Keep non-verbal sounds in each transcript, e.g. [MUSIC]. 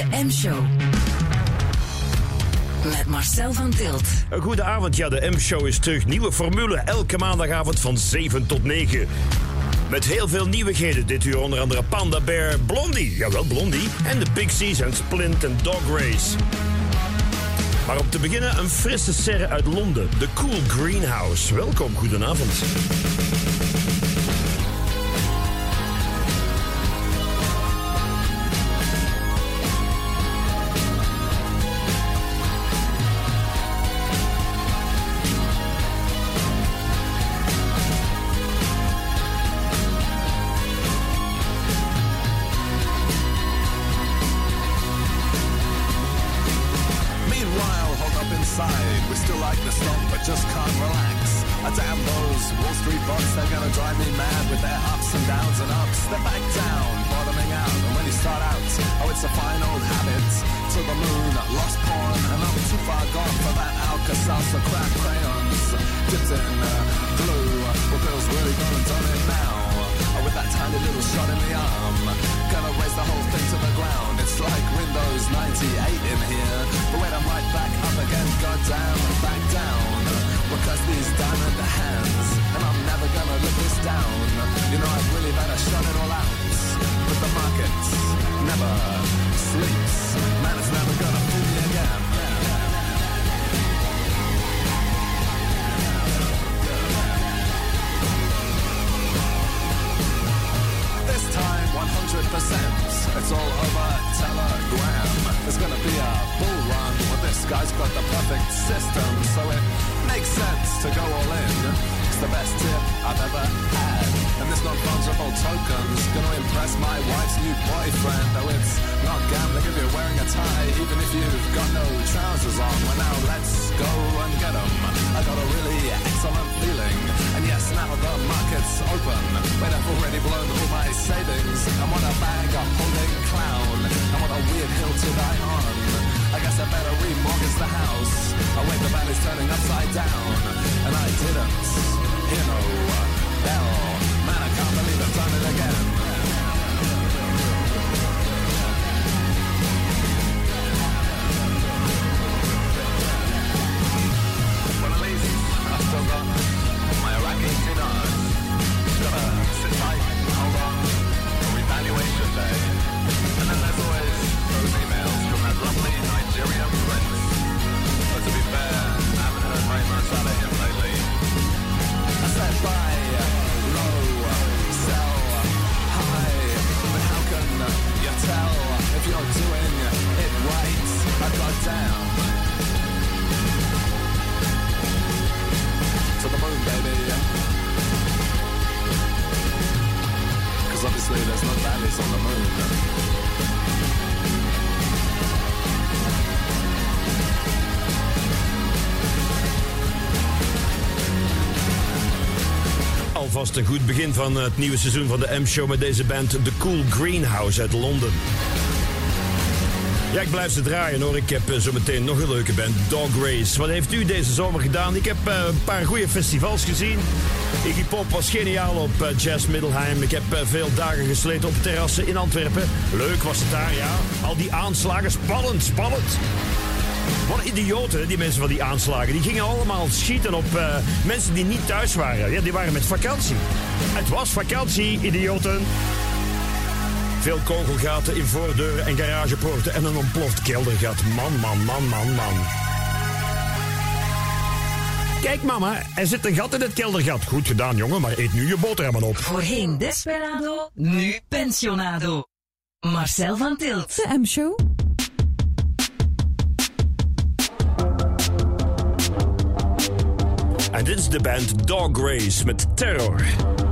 De M-show. Met Marcel van Tilt. Een goede avond, ja, de M-show is terug. Nieuwe formule, elke maandagavond van 7 tot 9. Met heel veel nieuwigheden. Dit uur onder andere Panda Bear, Blondie, jawel Blondie... en de Pixies en Splint en Dog Race. Maar om te beginnen een frisse serre uit Londen, de Cool Greenhouse. Welkom, goedenavond. Alvast een goed begin van het nieuwe seizoen van de M-show met deze band The Cool Greenhouse uit Londen. Ja, ik blijf ze draaien hoor. Ik heb eh, zo meteen nog een leuke band, Dog Race. Wat heeft u deze zomer gedaan? Ik heb eh, een paar goede festivals gezien. Iggy Pop was geniaal op eh, Jazz Middelheim. Ik heb eh, veel dagen gesleten op terrassen in Antwerpen. Leuk was het daar, ja. Al die aanslagen, spannend, spannend. Wat idioten, die mensen van die aanslagen. Die gingen allemaal schieten op eh, mensen die niet thuis waren. Ja, die waren met vakantie. Het was vakantie, idioten. Veel kogelgaten in voordeuren en garagepoorten en een ontploft keldergat. Man, man, man, man, man. Kijk mama, er zit een gat in het keldergat. Goed gedaan jongen, maar eet nu je boterhammen op. Voorheen Desperado, nu Pensionado. Marcel van Tilt. De M-show. Dit is de band Dog Race met Terror.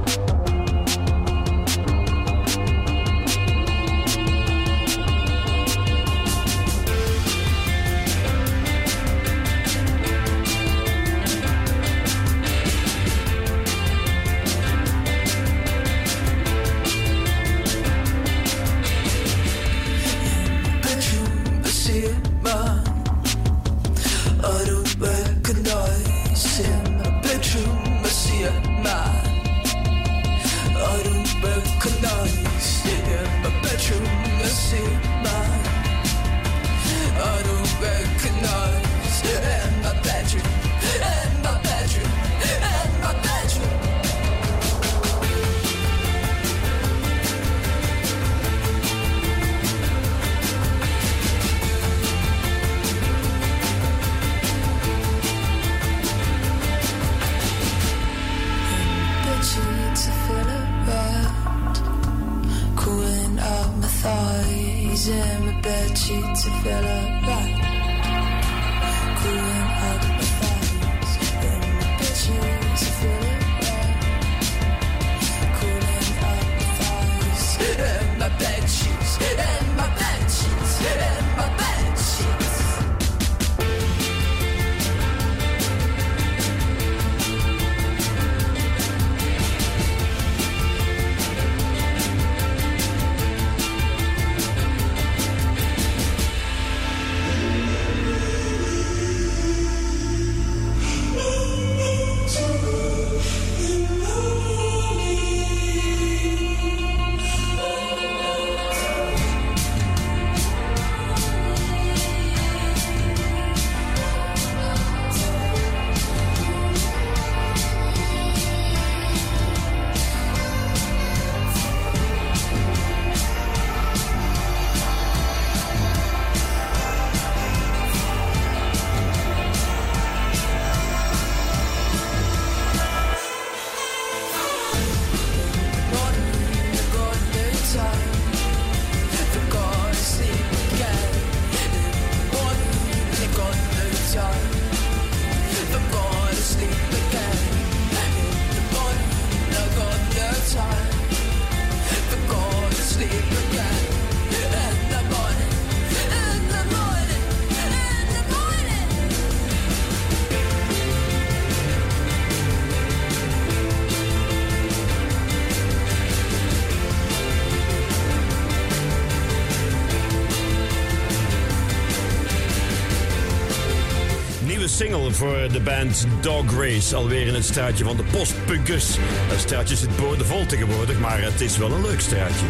Voor de band Dog Race. Alweer in het straatje van de postpunkers. Dat straatje zit boordevol tegenwoordig, maar het is wel een leuk straatje.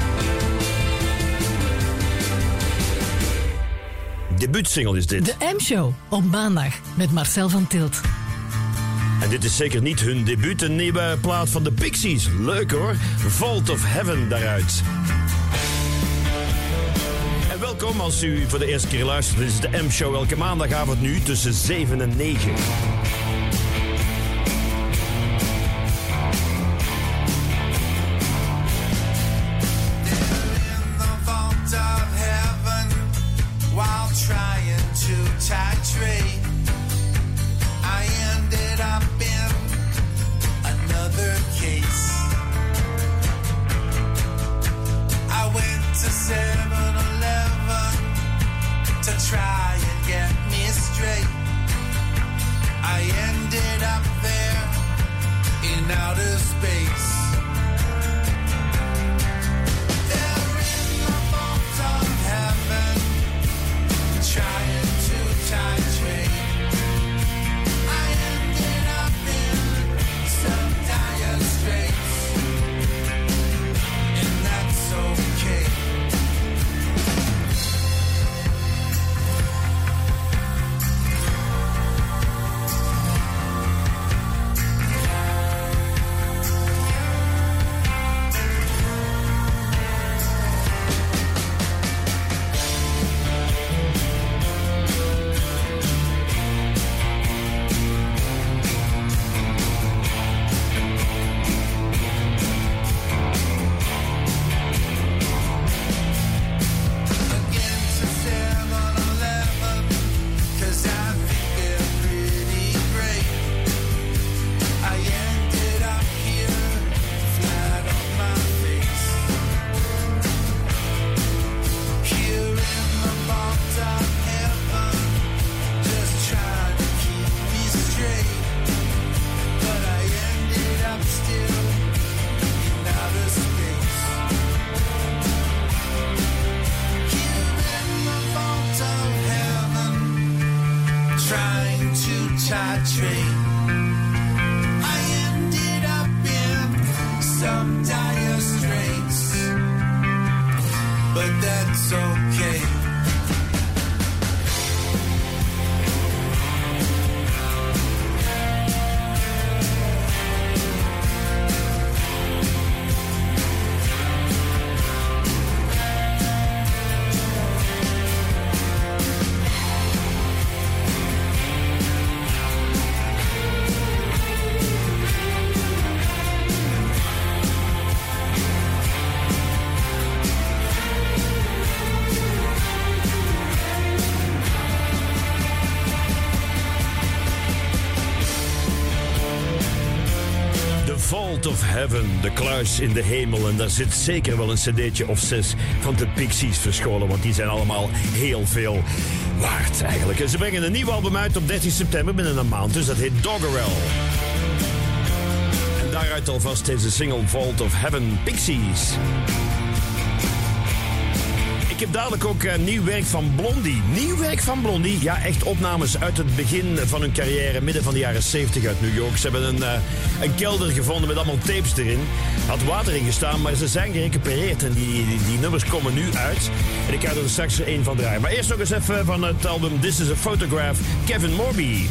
Debuutsingle is dit. De M-show op maandag met Marcel van Tilt. En dit is zeker niet hun debuut, een nieuwe plaat van de Pixies. Leuk hoor. Vault of Heaven daaruit welkom als u voor de eerste keer luistert. Dit is de M-show elke maandagavond nu tussen 7 en 9. In de hemel. En daar zit zeker wel een cd'tje of zes van de Pixies verscholen. Want die zijn allemaal heel veel waard eigenlijk. En ze brengen een nieuw album uit op 13 september binnen een maand. Dus dat heet Doggerel. En daaruit alvast deze single Vault of Heaven Pixies. Ik heb dadelijk ook uh, nieuw werk van Blondie. Nieuw werk van Blondie? Ja, echt opnames uit het begin van hun carrière, midden van de jaren 70 uit New York. Ze hebben een, uh, een kelder gevonden met allemaal tapes erin. Had water in gestaan, maar ze zijn gerecupereerd en die, die, die nummers komen nu uit. En ik ga er straks één van draaien. Maar eerst nog eens even van het album This is a Photograph, Kevin Morby.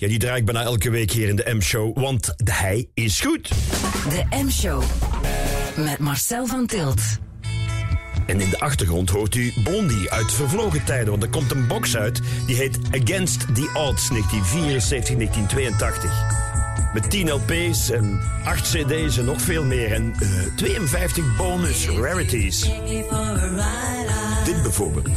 Ja, die draai ik bijna elke week hier in de M-show, want hij is goed. De M-show met Marcel van Tilt. En in de achtergrond hoort u Bondi uit vervlogen tijden. Want er komt een box uit die heet Against the Odds 1974-1982. Met 10 LP's en 8 CD's en nog veel meer. En uh, 52 bonus rarities. Dit bijvoorbeeld.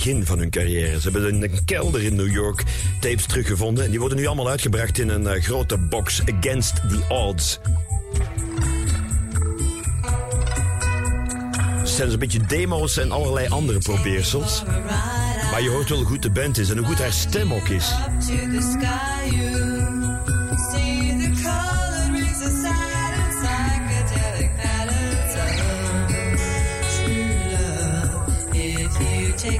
van hun carrière. Ze hebben in een kelder in New York tapes teruggevonden. En die worden nu allemaal uitgebracht in een eh, grote box Against the Odds. Het zijn dus een beetje demo's en allerlei andere probeersels. Maar je hoort wel hoe goed de band is en hoe goed haar stem ook is.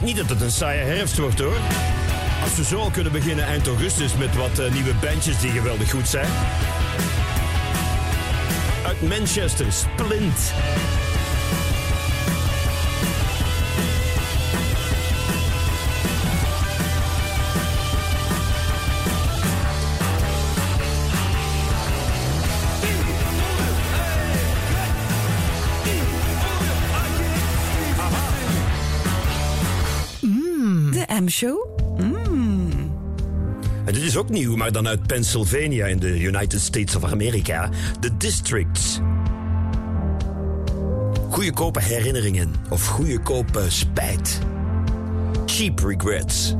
niet dat het een saaie herfst wordt hoor. Als we zo al kunnen beginnen eind augustus met wat eh, nieuwe bandjes die geweldig goed zijn. Uit Manchester, Splint. M-show. En dit is ook nieuw, maar dan uit Pennsylvania in de United States of America. The Districts. Goedkope herinneringen of goedkope spijt. Cheap regrets.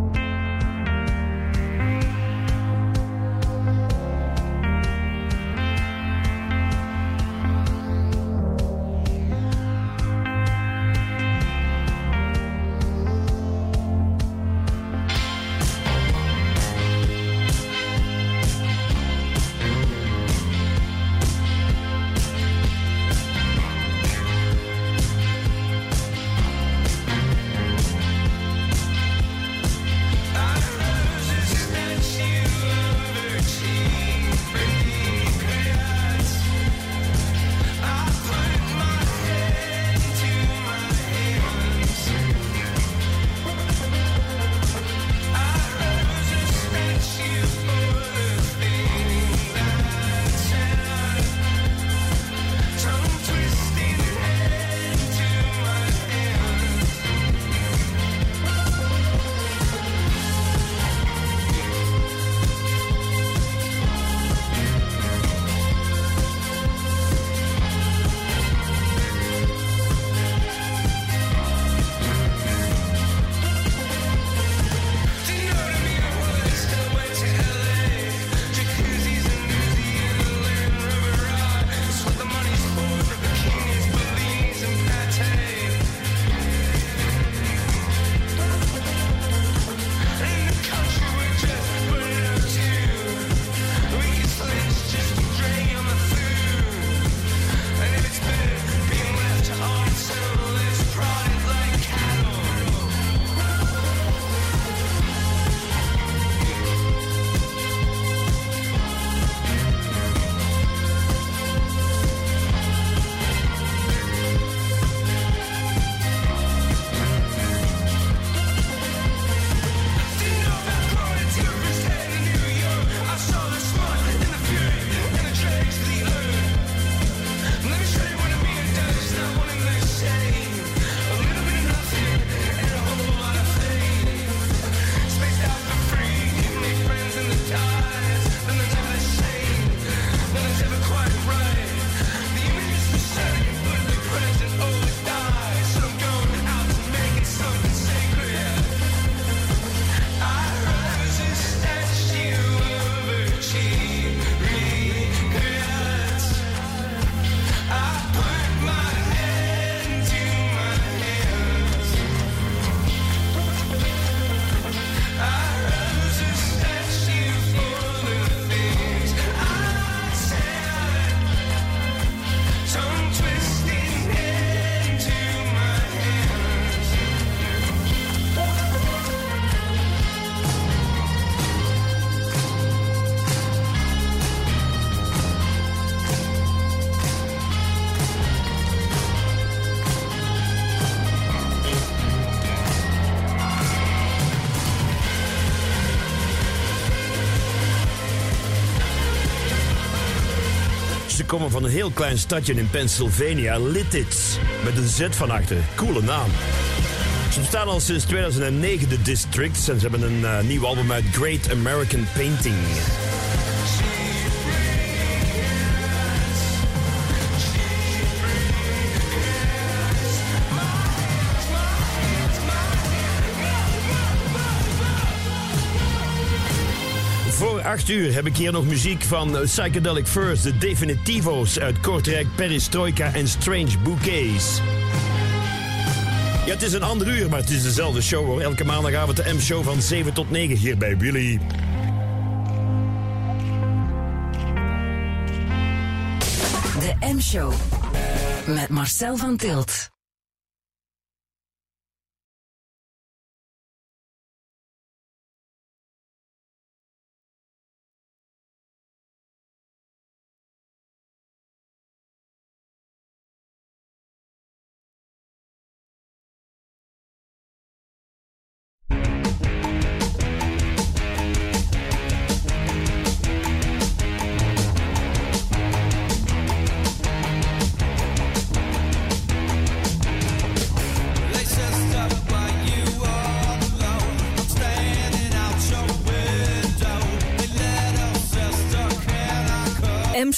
Ze komen van een heel klein stadje in Pennsylvania, Lititz. Met een Z van achter. Coole naam. Ze bestaan al sinds 2009, de Districts. En ze hebben een eh, nieuw album uit Great American Painting. 8 uur heb ik hier nog muziek van Psychedelic First, de Definitivo's uit Kortrijk, Perestroika en Strange Bouquets. Ja, het is een ander uur, maar het is dezelfde show. Elke maandagavond de M-show van 7 tot 9 hier bij Willy. De M-show. Met Marcel van Tilt.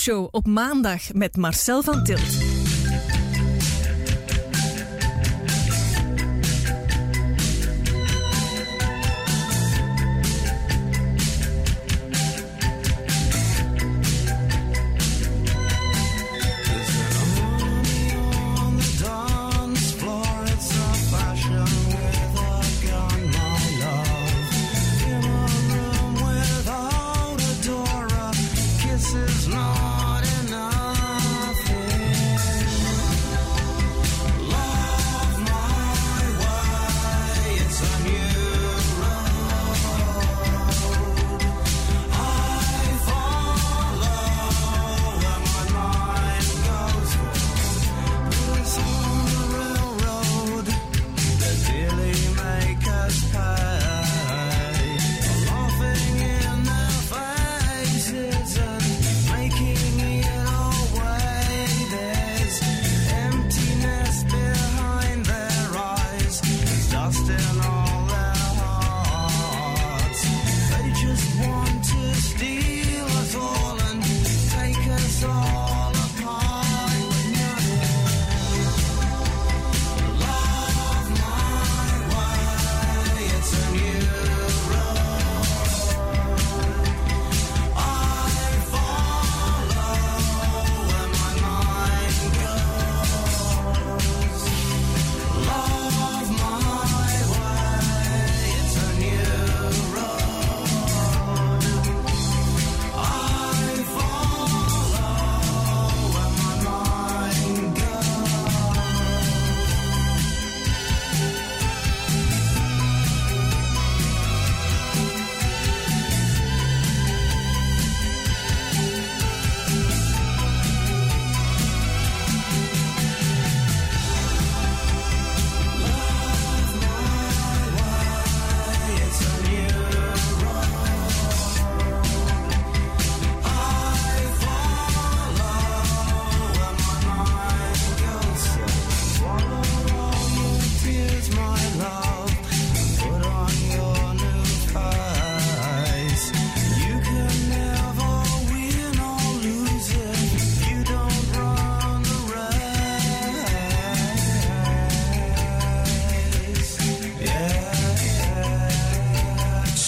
Show op maandag met Marcel van Tilt.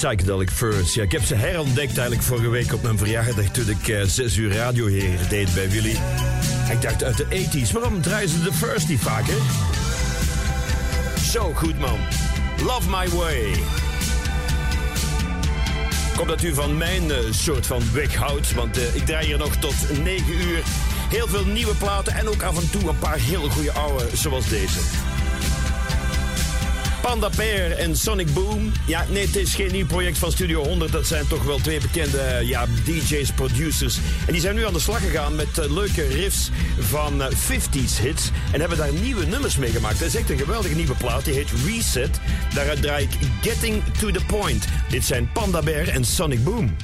Psychedelic Furs. Ja, ik heb ze herontdekt eigenlijk vorige week op mijn verjaardag toen ik eh 6 uur radioheer deed bij Willy. Ik dacht uit de 80s, waarom draaien ze de Furs niet vaak, hè? Zo goed, man. Love My Way. Ik hoop dat u van mijn eh, soort van weg houdt, want eh, ik draai hier nog tot 9 uur. Heel veel nieuwe platen en ook af en toe een paar hele goede oude, zoals deze. Panda Bear en Sonic Boom. Ja, nee, het is geen nieuw project van Studio 100. Dat zijn toch wel twee bekende eh, ja, DJ's, producers. En die zijn nu aan de slag gegaan met eh, leuke riffs van eh, 50s hits. En hebben daar nieuwe nummers mee gemaakt. Dat is echt een geweldige nieuwe plaat. Die heet Reset. Daaruit draai ik Getting to the Point. Dit zijn Panda Bear en Sonic Boom.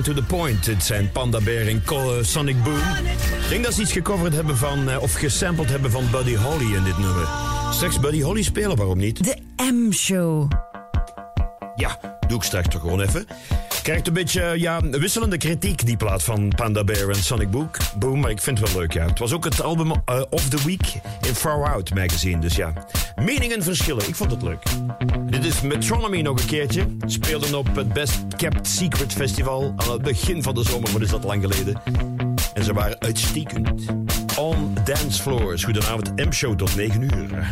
Getting to the point. Het zijn Panda Bear en eh, Sonic Boom. Ik denk dat ze iets gecoverd hebben van, eh, of gesampled hebben van Buddy Holly in dit nummer. Straks Buddy Holly spelen, waarom niet? De M-show. Ja, doe ik straks toch gewoon even. Krijgt een beetje eh, ja, wisselende kritiek, die plaat van Panda Bear en Sonic Book. Boom, maar ik vind het wel leuk, ja. Het was ook het album eh, of the week in Far Out magazine, dus ja. Meningen verschillen, ik vond het leuk. Dit is Metronomy nog een keertje. Speelden op het Best Kept Secret Festival aan het begin van de zomer, wat is dat lang geleden. En ze waren uitstekend. On Dance Floors, goedenavond, M-show tot 9 uur.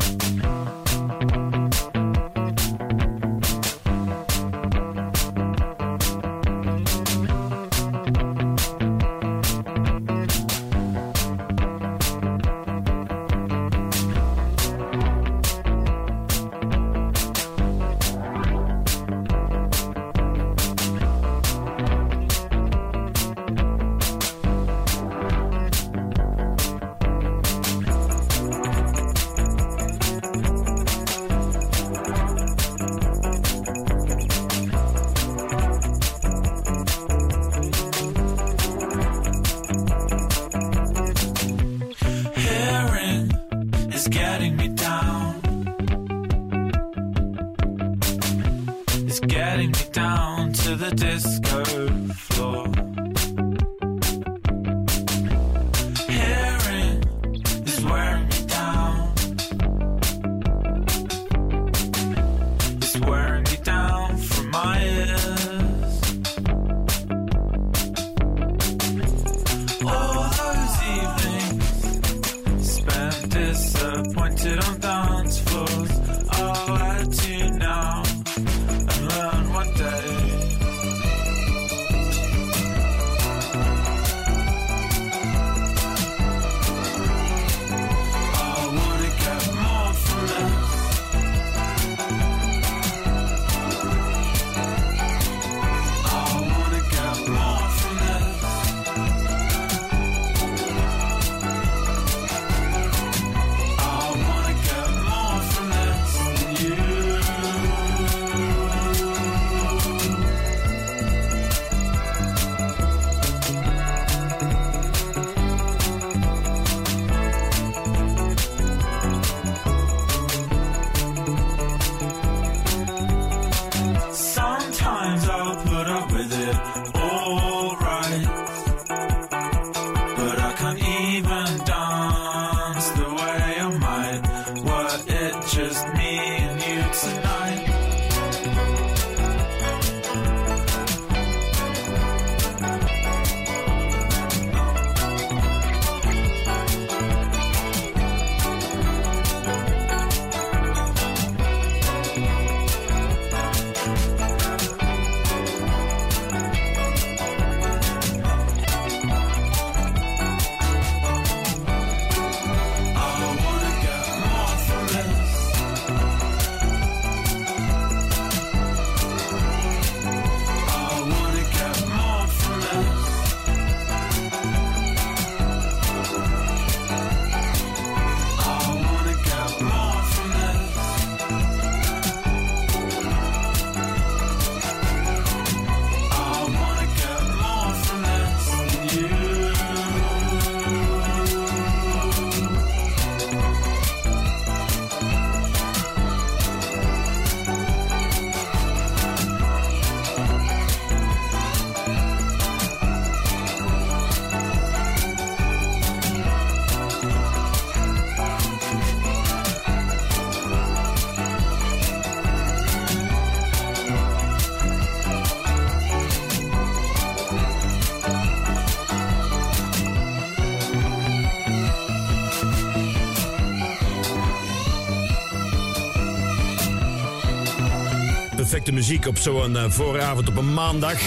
Muziek op zo'n eh, vooravond op een maandag.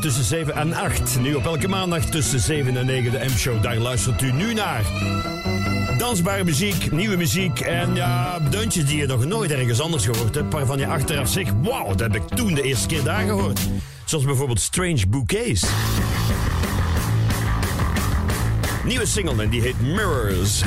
Tussen 7 en 8. Nu op elke maandag tussen 7 en 9 de M-show. Daar luistert u nu naar. Dansbare muziek, nieuwe muziek en ja, deuntjes die je nog nooit ergens anders gehoord hebt. Waarvan je achteraf zegt, wauw, dat heb ik toen de eerste keer daar gehoord. Zoals bijvoorbeeld Strange Bouquets. Nieuwe single en die heet Mirrors.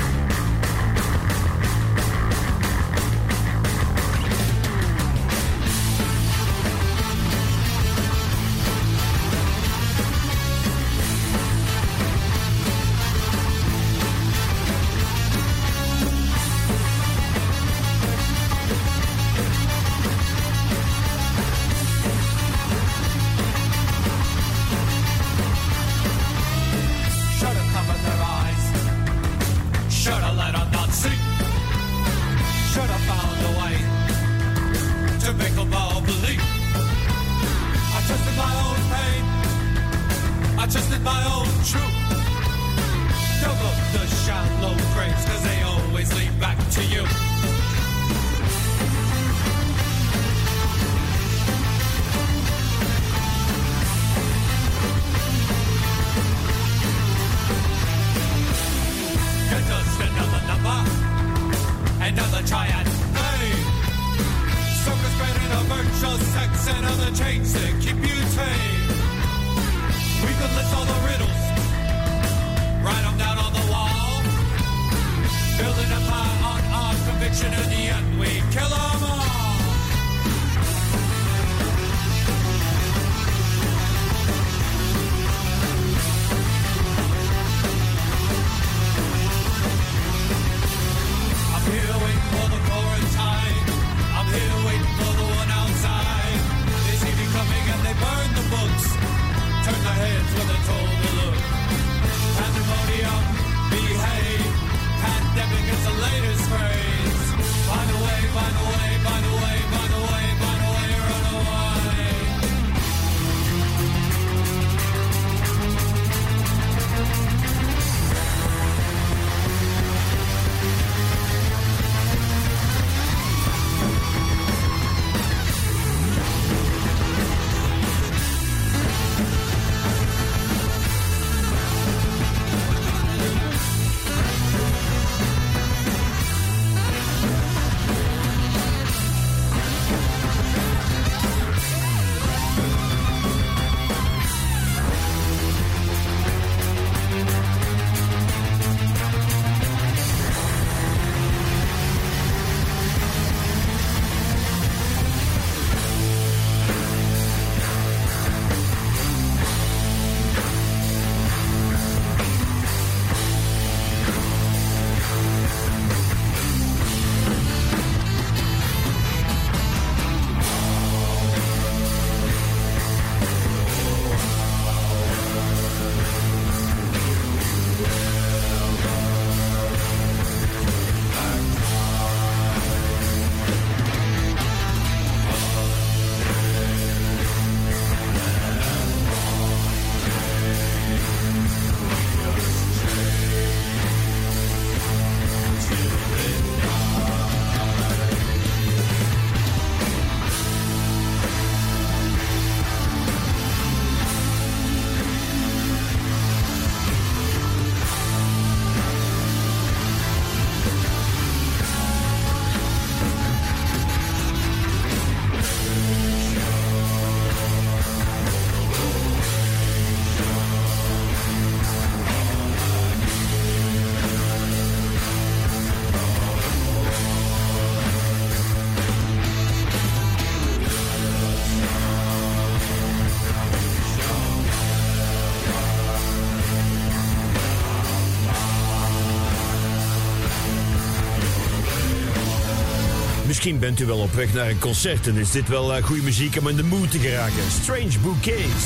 Misschien bent u wel op weg naar een concert en is dit wel eh, goede muziek om in de mood te geraken. Strange Bouquets.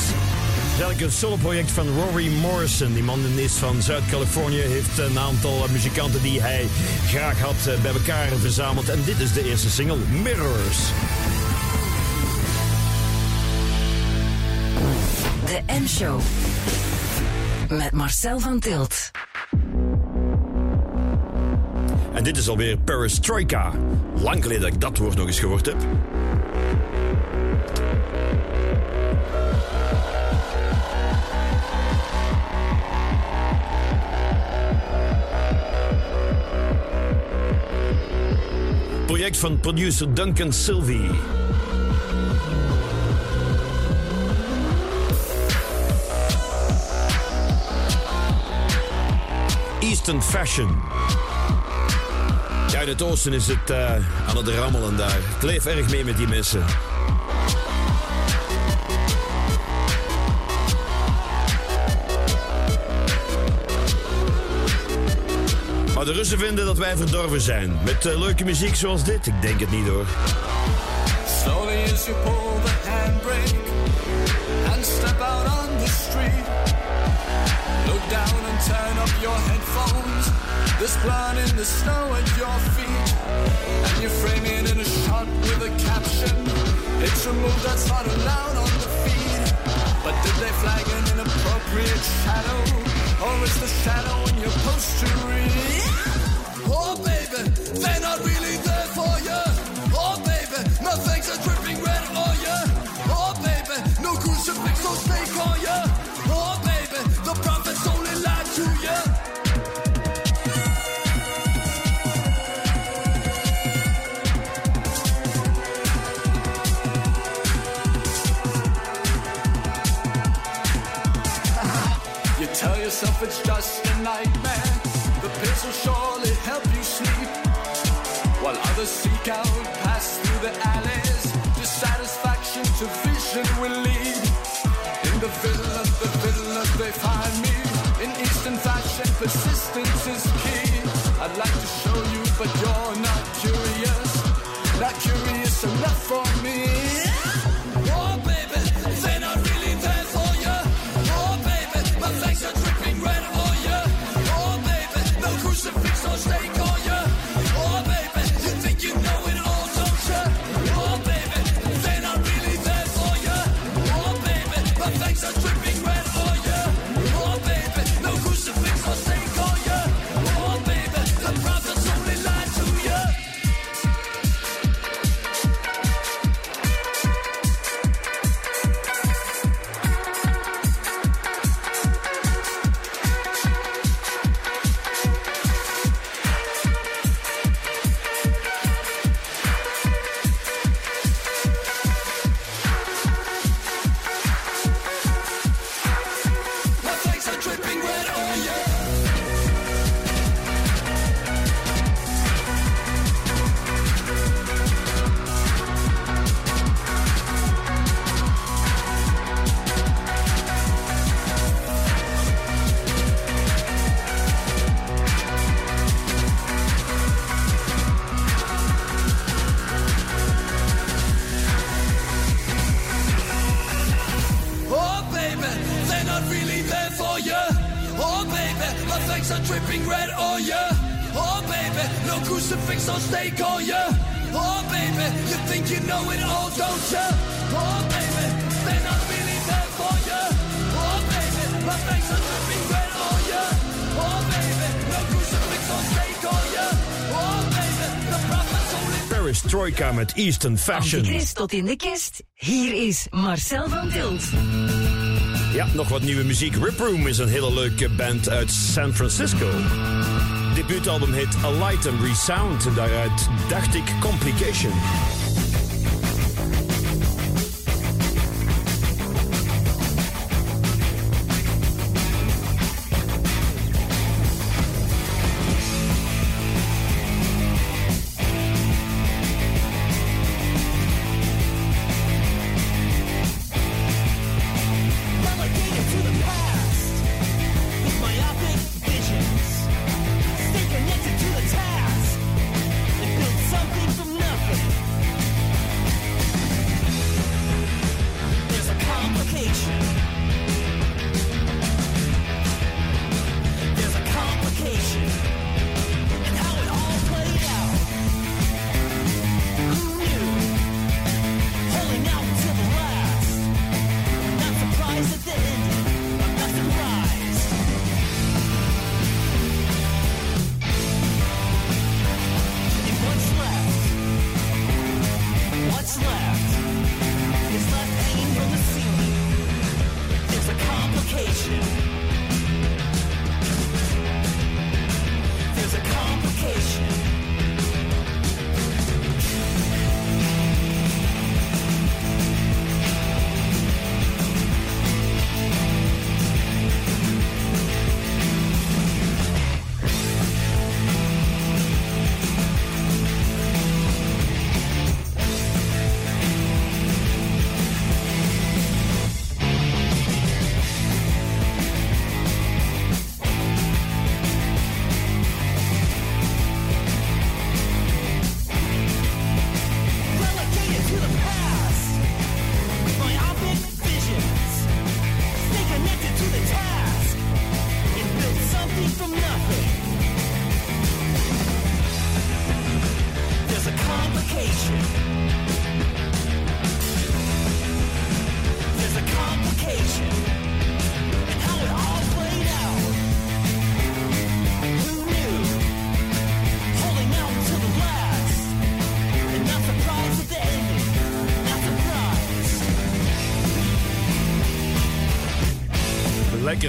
Eigenlijk een soloproject van Rory Morrison. Die man is van Zuid-Californië, heeft een aantal eh, muzikanten die hij graag had eh, bij elkaar verzameld. En dit is de eerste single, Mirrors. De M-show. Met Marcel van Tilt. Dit is alweer Perestroika. Lang geleden dat ik dat woord nog eens gehoord heb. Project van producer Duncan Sylvie. Eastern Fashion. In het oosten is het eh, aan het rammelen daar. Ik leef erg mee met die mensen. Maar de Russen vinden dat wij verdorven zijn. Met eh, leuke muziek zoals dit? Ik denk het niet hoor. Slowly as you pull the handbrake and step out on the street. Look down and turn up your headphones. There's blood in the snow at your feet. And you frame it in a shot with a caption. It's a move that's not allowed on the feed. But did they flag an inappropriate shadow? Or is the shadow in your post? Oh baby, they're not really there for you. Oh baby, nothing's a dripping red you. Oh baby, no crucifix or snake on you. Will surely help you sleep. While others seek out, pass through the alleys. Dissatisfaction to vision will lead. In the villa, the villa, they find me. In Eastern fashion, persistence is key. I'd like to show you, but you're not curious. Not curious enough for me. Eastern Fashion. Antichrist tot in de kist. Hier is Marcel van Tilt. Ja, nog wat nieuwe muziek. Rip Room is een hele leuke band uit San Francisco. Debuutalbum heet A Light and Resound. En daaruit dacht ik Complication.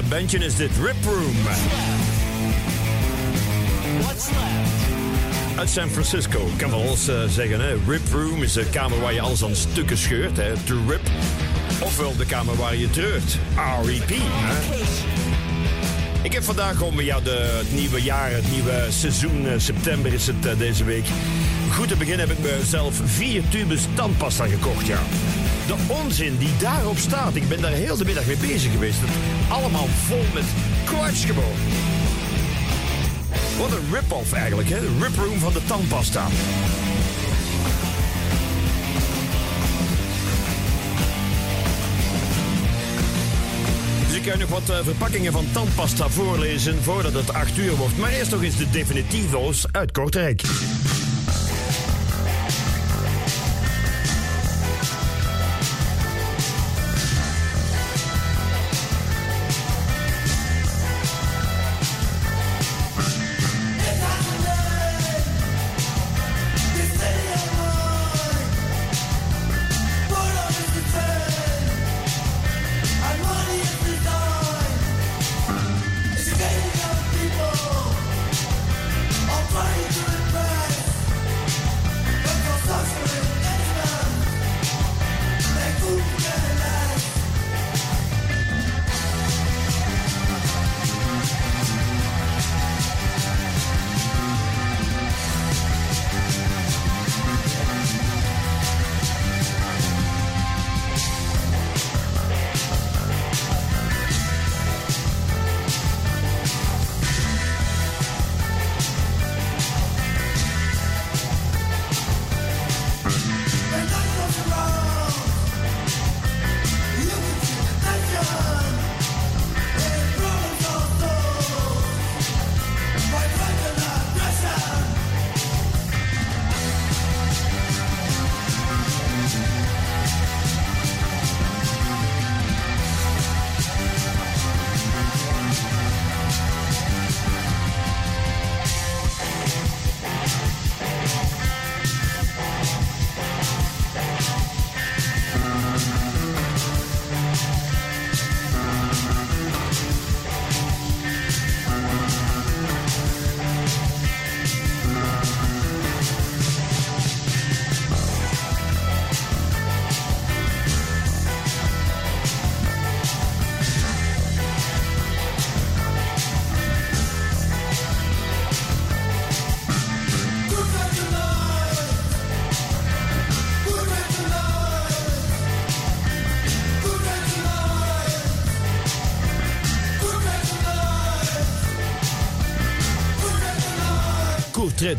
Bandje is dit. Rip Room. What's left? Uit San Francisco. Kan wel eens eh, zeggen, hè. Rip Room is de kamer waar je alles aan stukken scheurt. Hè. To rip. Ofwel de kamer waar je treurt. R.E.P. Hè. Ik heb vandaag om ja, de, het nieuwe jaar, het nieuwe seizoen, eh, september is het eh, deze week. Goed te beginnen heb ik mezelf vier tubes tandpasta gekocht, ja. De onzin die daarop staat, ik ben daar heel de middag mee bezig geweest. Allemaal vol met gewoon. Wat een rip-off eigenlijk, hè? De rip-room van de tandpasta. Dus ik ga nog wat eh, verpakkingen van tandpasta voorlezen voordat het 8 uur wordt. Maar eerst nog eens de definitivo's uit Kortrijk.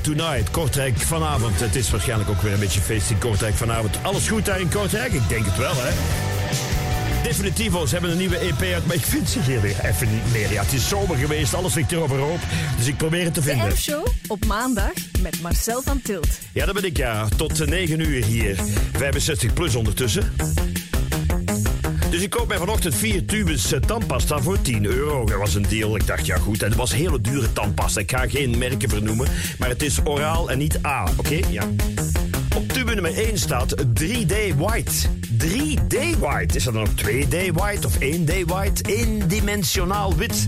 Tonight, Kortrijk vanavond. Het is waarschijnlijk ook weer een beetje feest in Kortrijk vanavond. Alles goed daar in Kortrijk? Ik denk het wel, hè? Definitivo's hebben een nieuwe EP uit, maar ik vind ze hier weer even niet meer. Ja, het is zomer geweest, alles ligt er overhoop. Dus ik probeer het te De vinden. M-show op maandag met Marcel van Tilt. Ja, dat ben ik, ja. Tot 9 uur hier. 65 plus ondertussen. Dus ik koop mij vanochtend vier tubes eh, tandpasta voor 10 euro. Dat was een deal. Ik dacht, ja goed. En het was hele dure tandpasta. Ik ga geen merken vernoemen. Maar het is oraal en niet A. Oké? Ja. Op tube nummer 1 staat 3D White. 3D White. Is dat dan ook 2D White of 1D White? Eendimensionaal wit.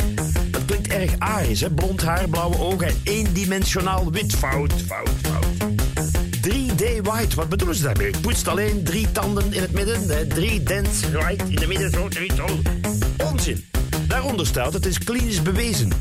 Dat klinkt erg arisch, hè? Blond haar, blauwe ogen en eendimensionaal wit. Fout, fout, fout. 3D White, wat bedoelen ze daarmee? Poetst alleen drie tanden in het midden, drie dents right in het midden, zo, drie. Onzin. Daaronder staat, het is klinisch bewezen.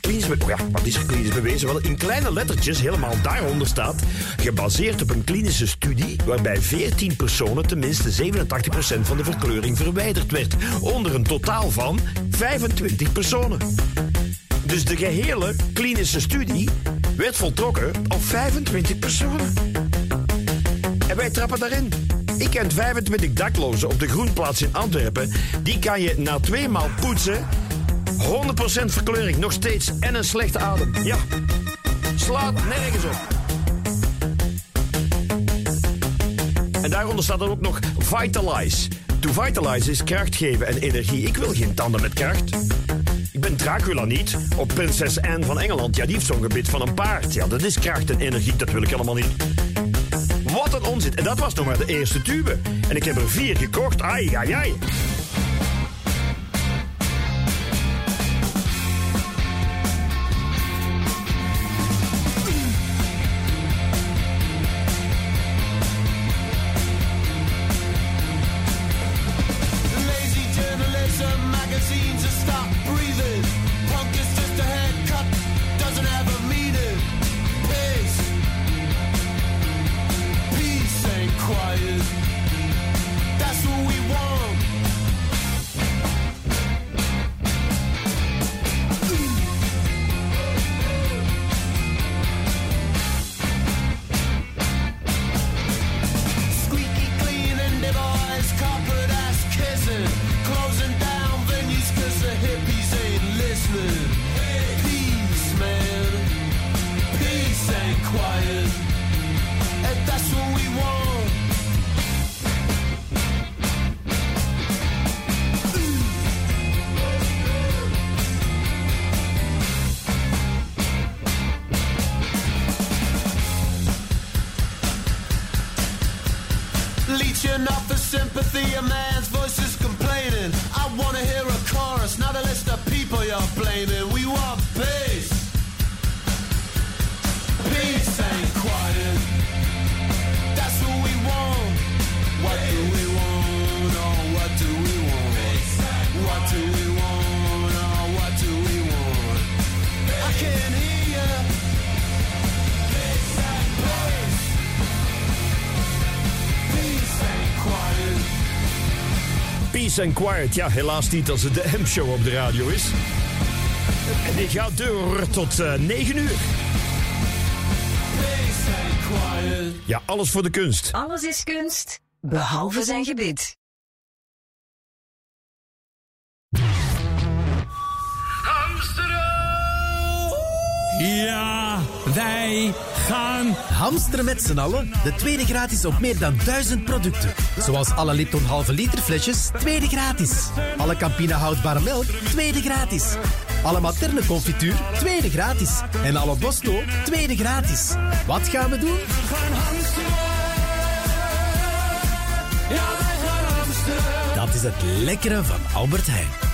Klinisch be- oh ja, wat is er klinisch bewezen? Wel, in kleine lettertjes, helemaal daaronder staat... gebaseerd op een klinische studie... waarbij 14 personen tenminste 87% van de verkleuring verwijderd werd. Onder een totaal van 25 personen. Dus de gehele klinische studie werd voltrokken op 25 personen. Wij trappen daarin. Ik ken 25 daklozen op de Groenplaats in Antwerpen. Die kan je na twee maal poetsen 100% verkleuring, nog steeds. En een slechte adem. Ja. Slaat nergens op. En daaronder staat dan ook nog Vitalize. To vitalize is kracht geven en energie. Ik wil geen tanden met kracht. Ik ben Dracula niet. Op prinses Anne van Engeland. Ja, die heeft zo'n gebit van een paard. Ja, dat is kracht en energie. Dat wil ik helemaal niet. Wat een onzin. En dat was nog maar de eerste tube. En ik heb er vier gekocht. Ai, ai, ai. Sympathy, a man's voice is complaining. I wanna hear a chorus, not a list of people you're blaming. Peace and Quiet. Ja, helaas niet als het de M-show op de radio is. En dit gaat door tot eh 9 uur. Peace ain't quiet. Ja, alles voor de kunst. Alles is kunst, behalve zijn gebit. Ja, wij gaan Hamsteren met z'n allen. De tweede gratis op meer dan duizend producten. Zoals alle Lipton halve liter flesjes, tweede gratis. Alle Campina houdbare melk, tweede gratis. Alle materne confituur, tweede gratis. En alle Bosto, tweede gratis. Wat gaan we doen? Dat is het lekkere van Albert Heijn.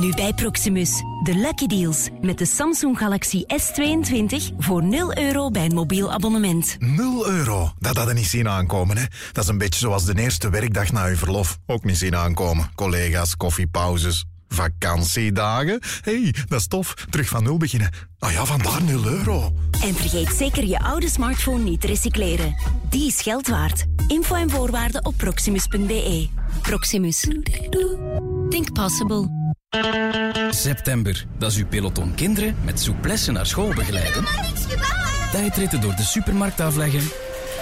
Nu bij Proximus. De Lucky Deals. Met de Samsung Galaxy S22 voor 0 euro bij een mobiel abonnement. 0 euro. Dat hadden niet zien aankomen, hè. Dat is een beetje zoals de eerste werkdag na uw verlof. Ook niet zien aankomen. Collega's, koffiepauzes, vakantiedagen. Hé, hey, dat is tof. Terug van nul beginnen. Nou ja, vandaar 0 euro. En vergeet zeker je oude smartphone niet te recycleren. Die is geld waard. Info en voorwaarden op proximus.be. Proximus. Think possible. September. Dat is uw peloton kinderen met souplesse naar school begeleiden. Tijdritten door de supermarkt afleggen.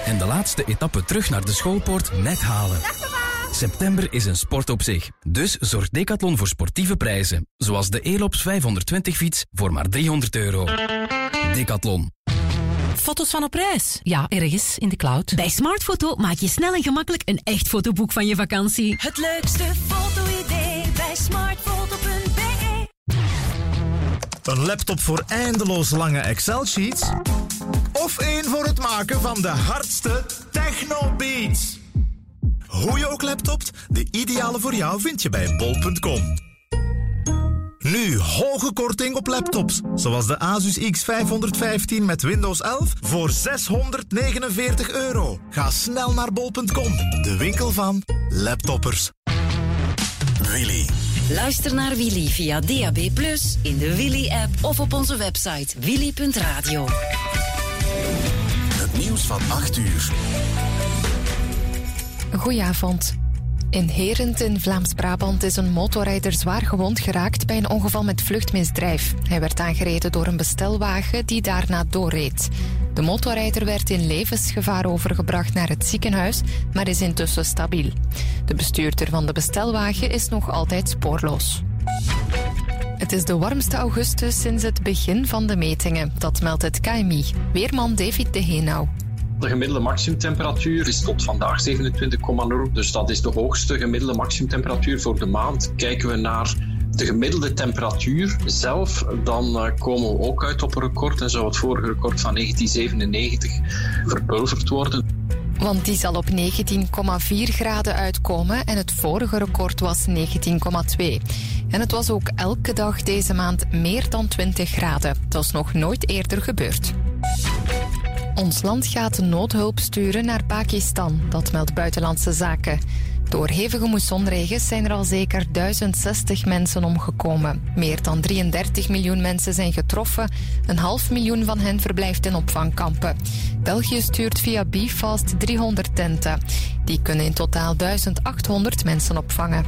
En de laatste etappe terug naar de schoolpoort net halen. September is een sport op zich. Dus zorgt Decathlon voor sportieve prijzen. Zoals de Elops 520 fiets voor maar 300 euro. Decathlon. Foto's van op reis? Ja, ergens in de cloud. Bij Smartfoto maak je snel en gemakkelijk een echt fotoboek van je vakantie. Het leukste foto-idee bij smartfoto.be. Een laptop voor eindeloos lange Excel-sheets? Of één voor het maken van de hardste techno-beats? Hoe je ook laptopt, de ideale voor jou vind je bij bol.com. Nu hoge korting op laptops, zoals de Asus X515 met Windows 11 voor 649 euro. Ga snel naar bol.com, de winkel van laptoppers. Willy. Luister naar Willy via DAB+, in de Willy-app of op onze website willy.radio. Het nieuws van 8 uur. Goedenavond. In Herent in Vlaams-Brabant is een motorrijder zwaar gewond geraakt bij een ongeval met vluchtmisdrijf. Hij werd aangereden door een bestelwagen die daarna doorreed. De motorrijder werd in levensgevaar overgebracht naar het ziekenhuis, maar is intussen stabiel. De bestuurder van de bestelwagen is nog altijd spoorloos. Het is de warmste augustus sinds het begin van de metingen. Dat meldt het KMI. Weerman David de Heenau. De gemiddelde maximumtemperatuur is tot vandaag 27,0. Dus dat is de hoogste gemiddelde maximumtemperatuur voor de maand. Kijken we naar de gemiddelde temperatuur zelf, dan eh, komen we ook uit op een record. En zou het vorige record van 1997 verpulverd worden. Want die zal op 19,4 graden uitkomen en het vorige record was 19,2. En het was ook elke dag deze maand meer dan 20 graden. Dat is nog nooit eerder gebeurd. Ons land gaat noodhulp sturen naar Pakistan, dat meldt Buitenlandse Zaken. Door hevige moessonregens zijn er al zeker 1060 mensen omgekomen. Meer dan 33 miljoen mensen zijn getroffen. Een half miljoen van hen verblijft in opvangkampen. België stuurt via Bifast 300 tenten. Die kunnen in totaal 1800 mensen opvangen.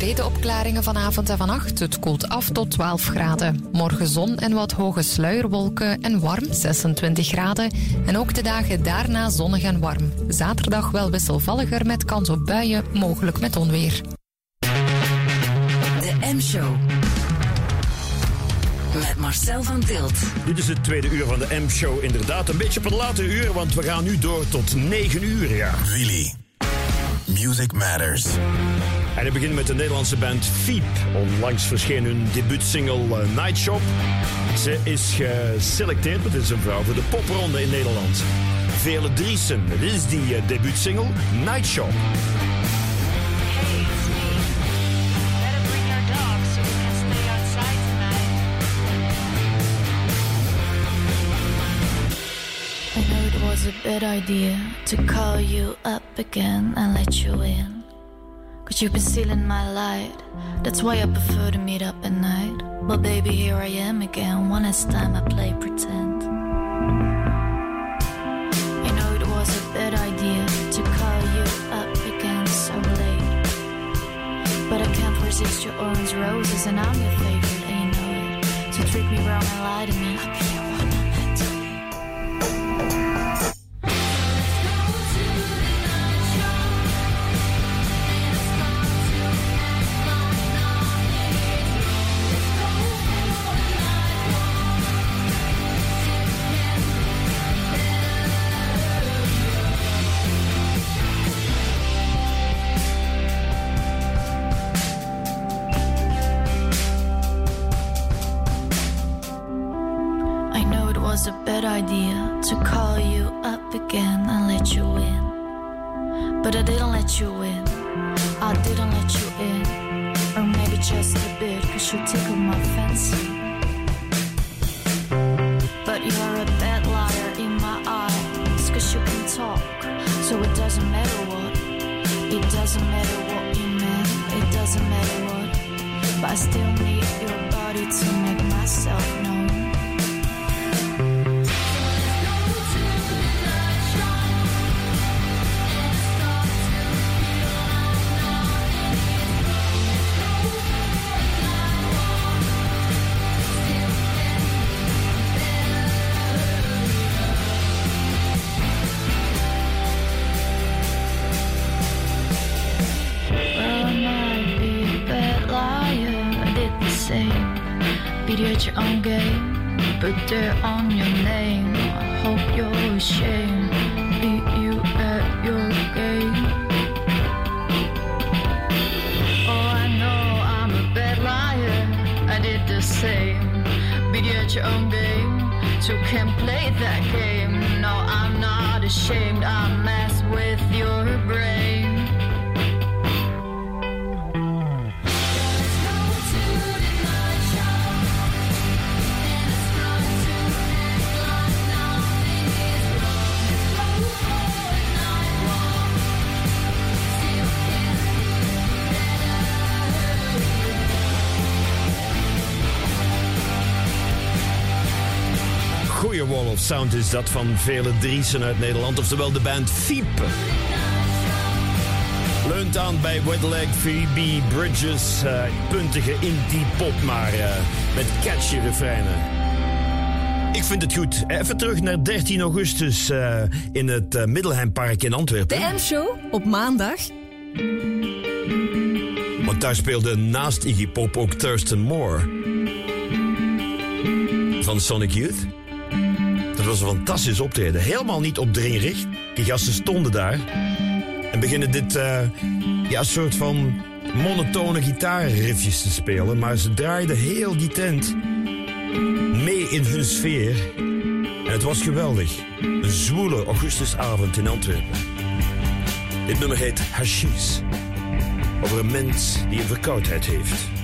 Brede opklaringen vanavond en vannacht. Het koelt af tot 12 graden. Morgen zon en wat hoge sluierwolken en warm 26 graden. En ook de dagen daarna zonnig en warm. Zaterdag wel wisselvalliger met kans op buien, mogelijk met onweer. De M-show. Met Marcel van Tilt. Dit is het tweede uur van de M-show. Inderdaad, een beetje op een late uur, want we gaan nu door tot 9 uur. Ja. Willy. Music Matters. En ik begin met de Nederlandse band Fiep. Onlangs verscheen hun debuutsingle eh, Night Shop. Ze is geselecteerd, het is een vrouw, voor de popronde in Nederland. Vele Driesen, dit is die eh, debuutsingle Night Shop. Was a bad idea to call you up again and let you in. Cause you've been stealing my light. That's why I prefer to meet up at night. But baby, here I am again. One last time I play pretend. I know it was a bad idea to call you up again so late. But I can't resist your orange roses, and I'm your favorite, and you know it. So treat me wrong and lie to me. So can't play that game. No, I'm not ashamed. I mess with your brain. Sound is dat van vele Driesen uit Nederland, oftewel de band Fiep. Leunt aan bij Wetleg, Phoebe Bridges, eh, puntige indie pop, maar eh, met catchy refreinen. Ik vind het goed. Even terug naar 13 augustus eh, in het uh, Middelheimpark in Antwerpen. De M-show op maandag. Want daar speelde naast Iggy Pop ook Thurston Moore. Van Sonic Youth. Dat was een fantastisch optreden. Helemaal niet opdringerig. Die gasten stonden daar en beginnen dit eh, ja, soort van monotone gitaarriffjes te spelen. Maar ze draaiden heel die tent mee in hun sfeer. En het was geweldig. Een zwoele augustusavond in Antwerpen. Dit nummer heet Hashish. Over een mens die een verkoudheid heeft.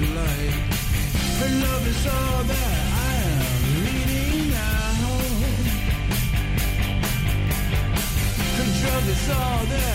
Light? Her love is all that I am needing now. Her drug is all that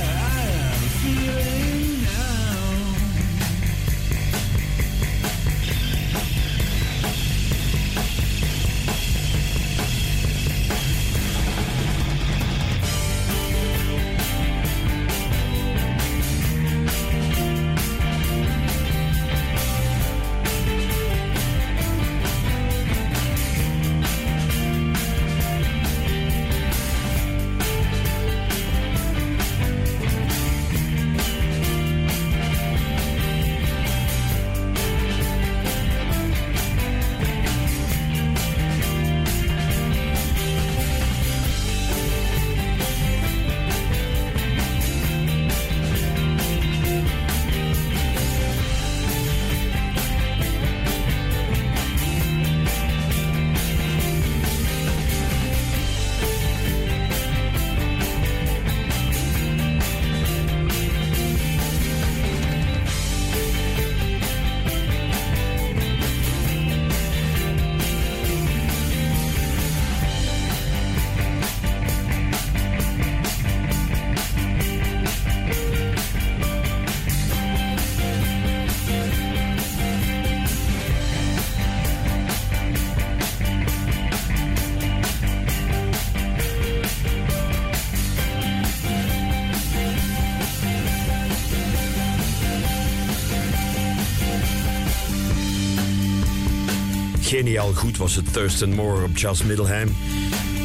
Geniaal goed was het Thurston Moore op Charles Middelheim.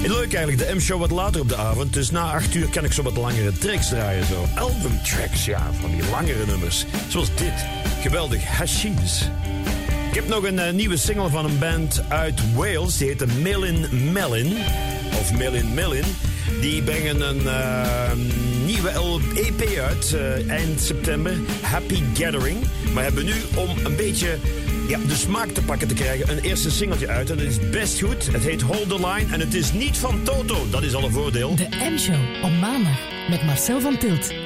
Leuk eigenlijk, de M-show wat later op de avond. Dus na acht uur kan ik zo wat langere tracks draaien. Zo album tracks, ja, van die langere nummers. Zoals dit. Geweldig, Hashish. Ik heb nog een eh, nieuwe single van een band uit Wales. Die heet Melin Melin. Of Melin Melin. Die brengen een eh, nieuwe EP uit eh, eind september. Happy Gathering. Maar hebben nu om een beetje ja, de smaak te pakken te krijgen. Een eerste singeltje uit en dat is best goed. Het heet Hold the Line en het is niet van Toto. Dat is al een voordeel. De M-show op maandag met Marcel van Tilt.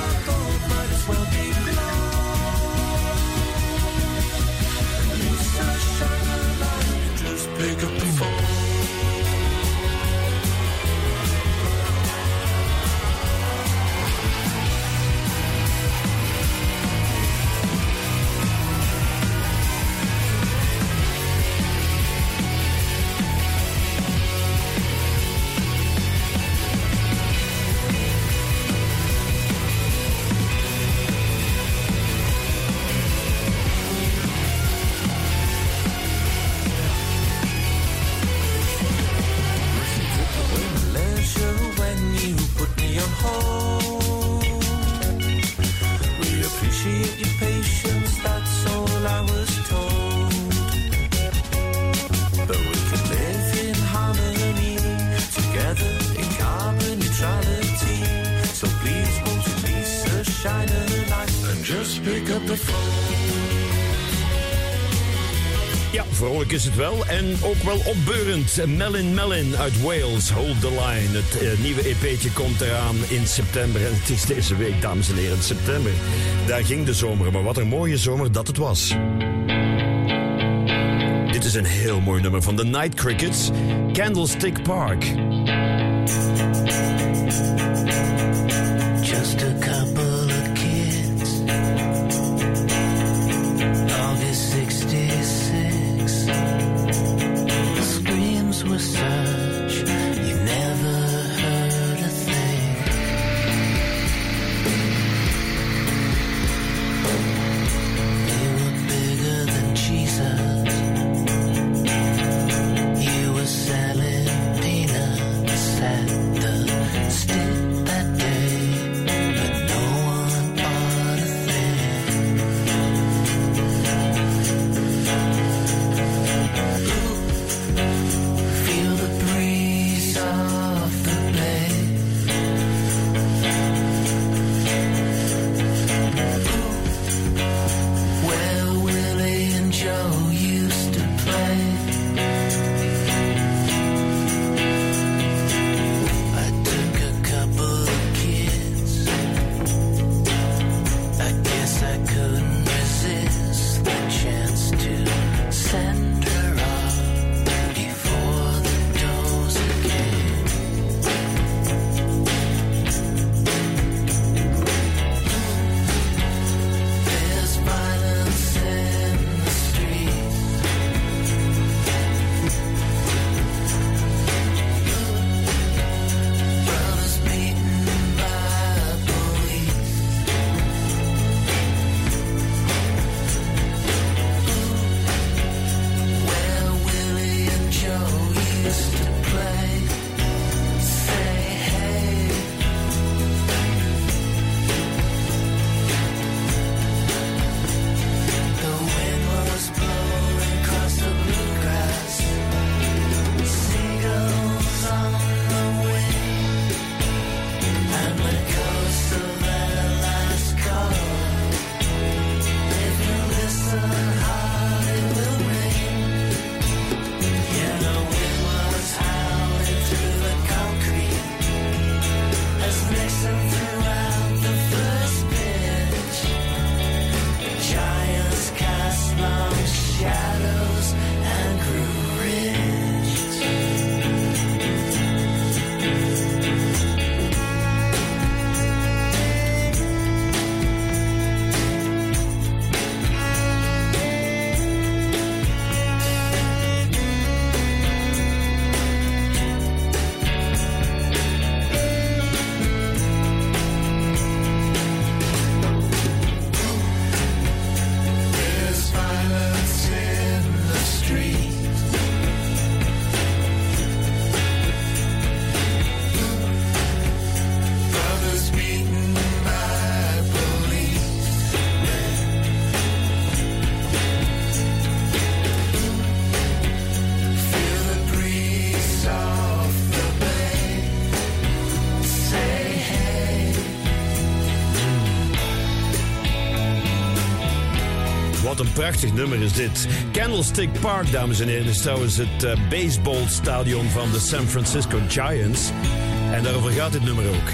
wel opbeurend. Melin Melin uit Wales, Hold the Line. Het eh, nieuwe EP'tje komt eraan in september. En het is deze week, dames en heren, september. Daar ging de zomer, maar wat een mooie zomer dat het was. Dit is een heel mooi nummer van de Night Crickets, Candlestick Park. Prachtig nummer is dit. Candlestick Park, dames en heren, is trouwens het eh, baseballstadion van de San Francisco Giants. En daarover gaat dit nummer ook.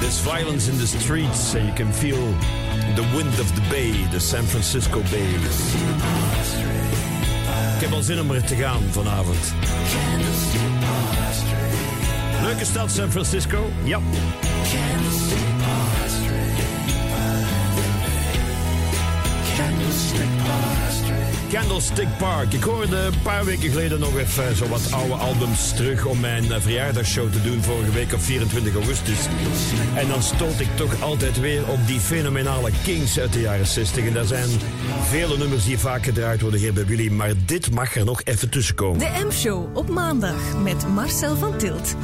There's violence in the streets and you can feel the wind of the bay, the San Francisco Bay. Ik heb al zin om er te gaan vanavond. Leuke stad San Francisco, ja. Candlestick Park. Ik hoorde een paar weken geleden nog even zo wat oude albums terug om mijn eh, verjaardagsshow te doen vorige week op 24 augustus. En dan stoot ik toch altijd weer op die fenomenale Kings uit de jaren 60. En daar zijn vele nummers die vaak gedraaid worden hier bij jullie, maar dit mag er nog even tussenkomen. De M-show op maandag met Marcel van Tilt.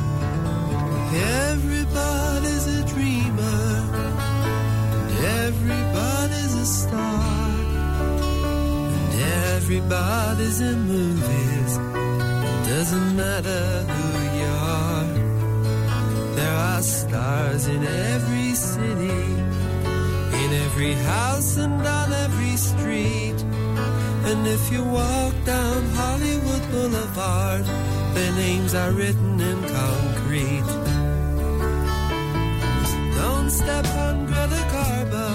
Everybody's in movies. Doesn't matter who you are. There are stars in every city. In every house and on every street. And if you walk down Hollywood Boulevard, their names are written in concrete. Don't step on Greta Garbo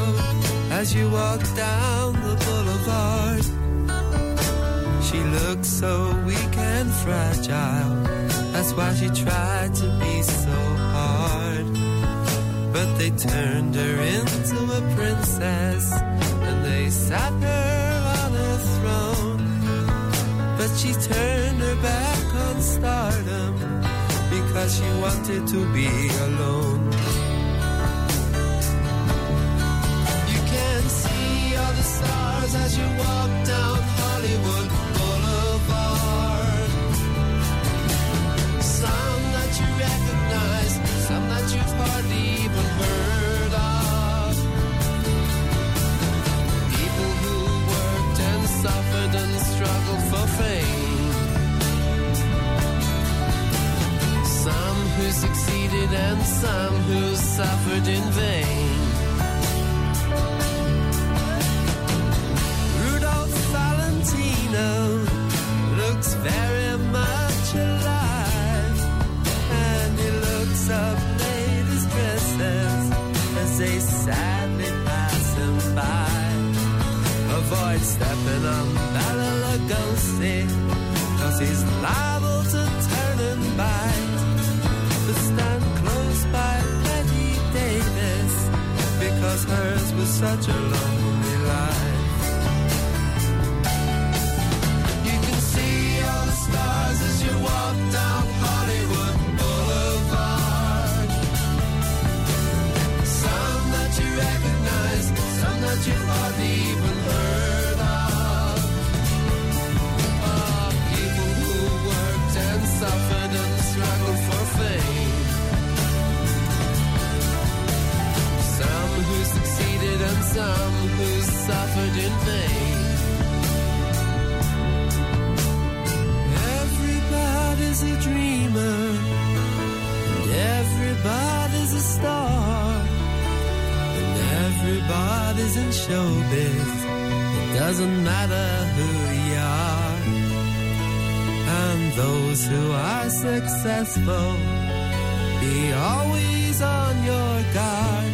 as you walk down the boulevard. Looks so weak and fragile. That's why she tried to be so hard. But they turned her into a princess and they sat her on a throne. But she turned her back on stardom because she wanted to be alone. You can see all the stars as you walk down Hollywood struggled for fame. Some who succeeded and some who suffered in vain. Rudolph Valentino looks very much alive, and he looks up ladies' dresses as they sadly pass him by. Avoid stepping on Bela Lugosi, cause he's liable to turn and bite. But stand close by Betty Davis, because hers was such a lonely life. You can see all the stars as you walk down A dreamer, and everybody's a star, and everybody's in showbiz. It doesn't matter who you are, and those who are successful, be always on your guard.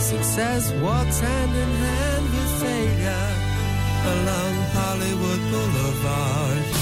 Success walks hand in hand with failure along Hollywood Boulevard.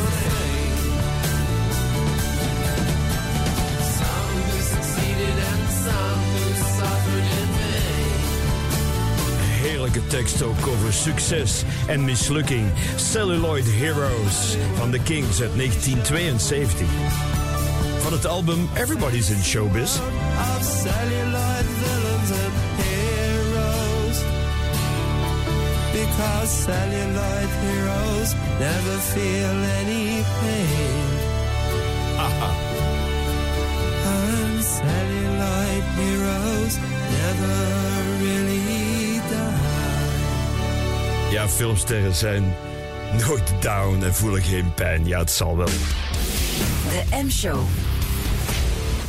Heerlijke tekst ook over succes en mislukking. Celluloid Heroes van The Kings uit 1972. Van het album Everybody's in Showbiz. of celluloid villains and heroes. Because celluloid heroes never feel any pain. [LAUGHS] And celluloid heroes ja, filmsterren zijn nooit down en voelen geen pijn. Ja, het zal wel. De M-show.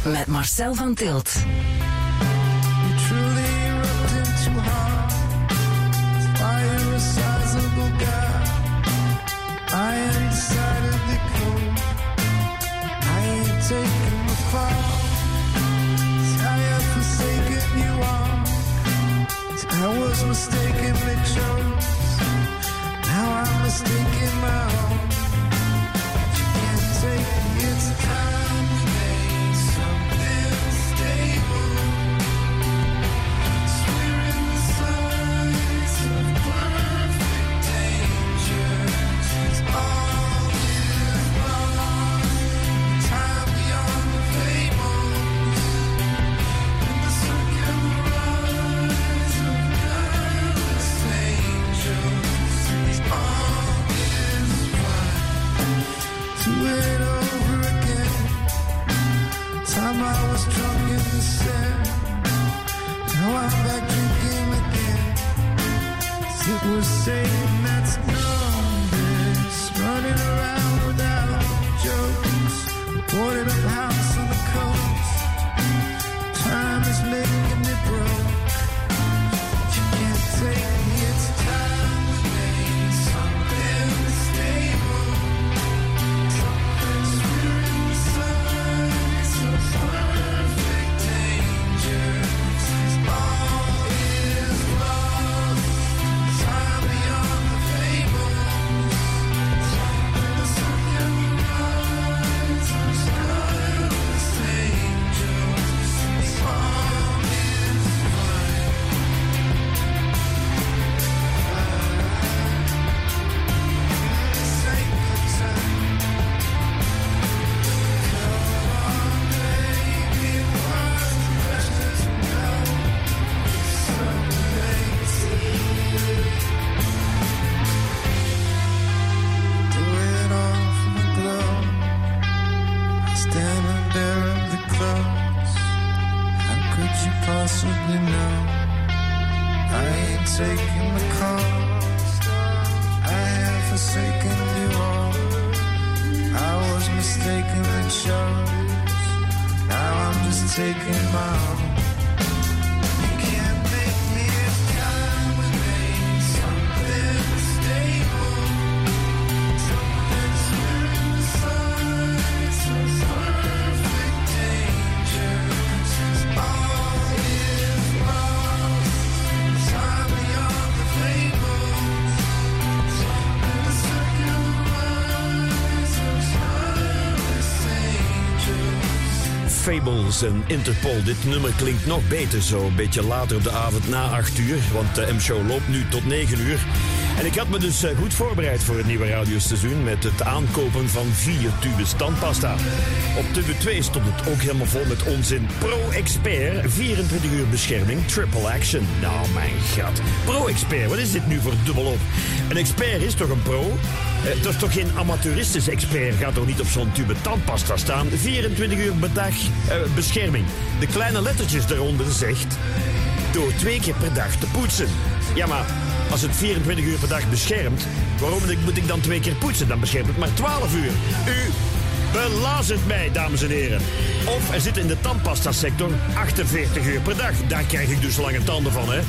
Met Marcel van Tilt. I am cold. I ain't taking the fall. I have forsaken you all. I was. Now I'm mistaken En Interpol. Dit nummer klinkt nog beter zo. Een beetje later op de avond na 8 uur. Want de M-show loopt nu tot 9 uur. En ik had me dus eh, goed voorbereid voor het nieuwe radioseizoen. Met het aankopen van vier tubes tandpasta. Op tube 2 stond het ook helemaal vol met onzin. Pro-Expert, 24 uur bescherming, triple action. Nou, mijn gat. Pro-Expert, wat is dit nu voor dubbelop? Een expert is toch een pro? Eh, dat is toch geen amateuristisch expert? Gaat toch niet op zo'n tube tandpasta staan? 24 uur per dag eh, bescherming. De kleine lettertjes daaronder zegt... Door twee keer per dag te poetsen. Ja, maar als het 24 uur per dag beschermt... waarom moet ik dan twee keer poetsen? Dan beschermt het maar 12 uur. U belazert mij, dames en heren. Of er zit in de tandpasta sector 48 uur per dag. Daar krijg ik dus lange tanden van, hè?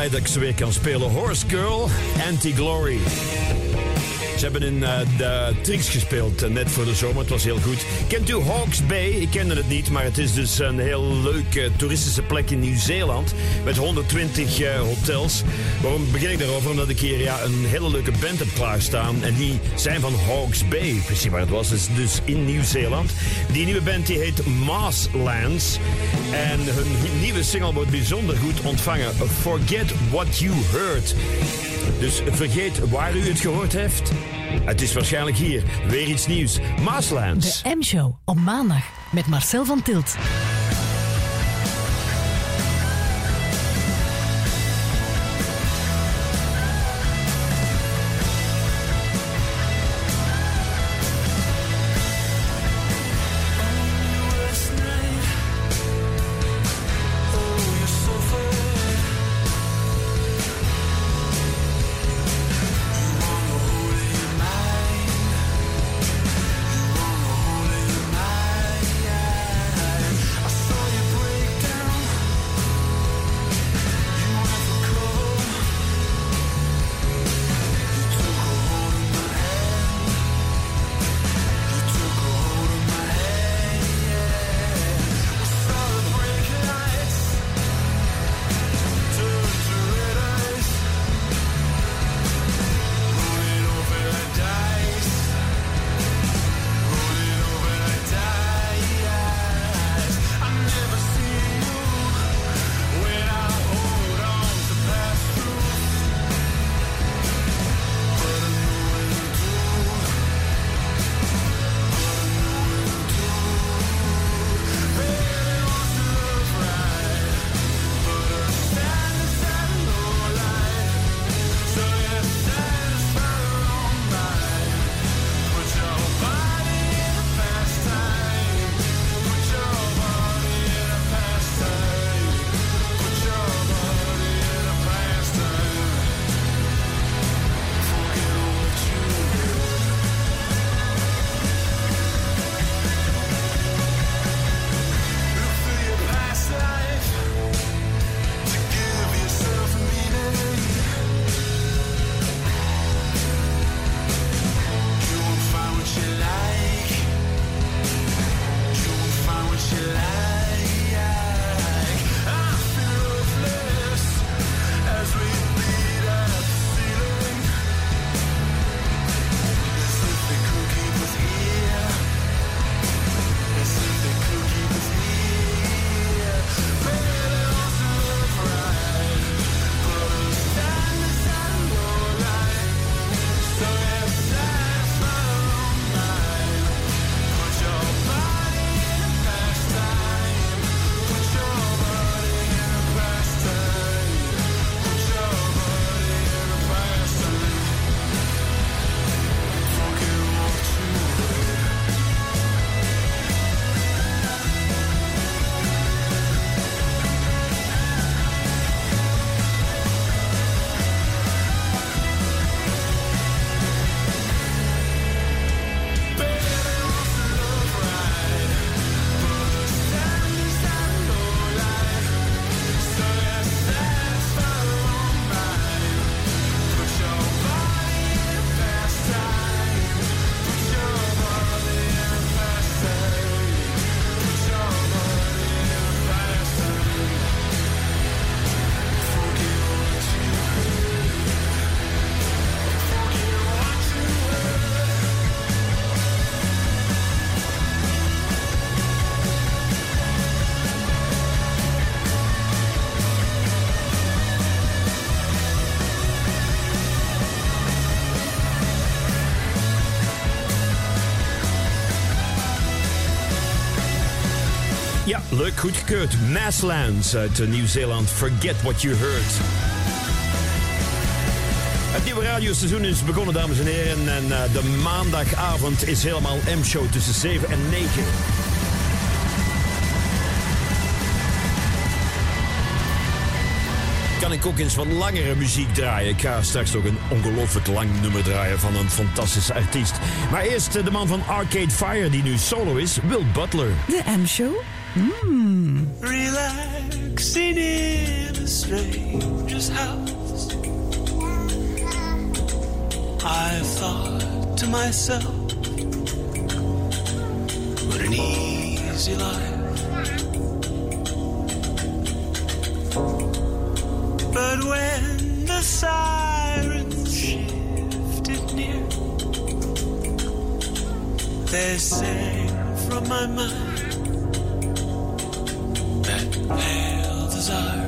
Blij dat ik ze weer kan spelen. Horse Girl, Anti-Glory. Ze hebben in eh, de Trix gespeeld eh, net voor de zomer. Het was heel goed. Kent u Hawke's Bay? Ik kende het niet, maar het is dus een heel leuke toeristische plek in Nieuw-Zeeland. Met 120 eh, hotels. Waarom begin ik daarover? Omdat ik hier ja, een hele leuke band heb klaarstaan. En die zijn van Hawke's Bay. Precies waar het was. is dus in Nieuw-Zeeland. Die nieuwe band die heet Marslands. En hun nieuwe single wordt bijzonder goed ontvangen. Forget What You Heard. Dus vergeet waar u het gehoord heeft. Het is waarschijnlijk hier. Weer iets nieuws. Maaslands. De M-show op maandag met Marcel van Tilt. Leuk, goedgekeurd. Masslands uit eh, Nieuw-Zeeland. Forget what you heard. Het nieuwe radioseizoen is begonnen, dames en heren. En eh, de maandagavond is helemaal M-show tussen 7 en 9. Kan ik ook eens wat langere muziek draaien. Ik ga straks ook een ongelooflijk lang nummer draaien van een fantastische artiest. Maar eerst eh, de man van Arcade Fire, die nu solo is, Will Butler. De M-show? Mm. Relaxing in a stranger's house. I thought to myself, what an easy life. But when the sirens shifted near, they sang from my mind desire.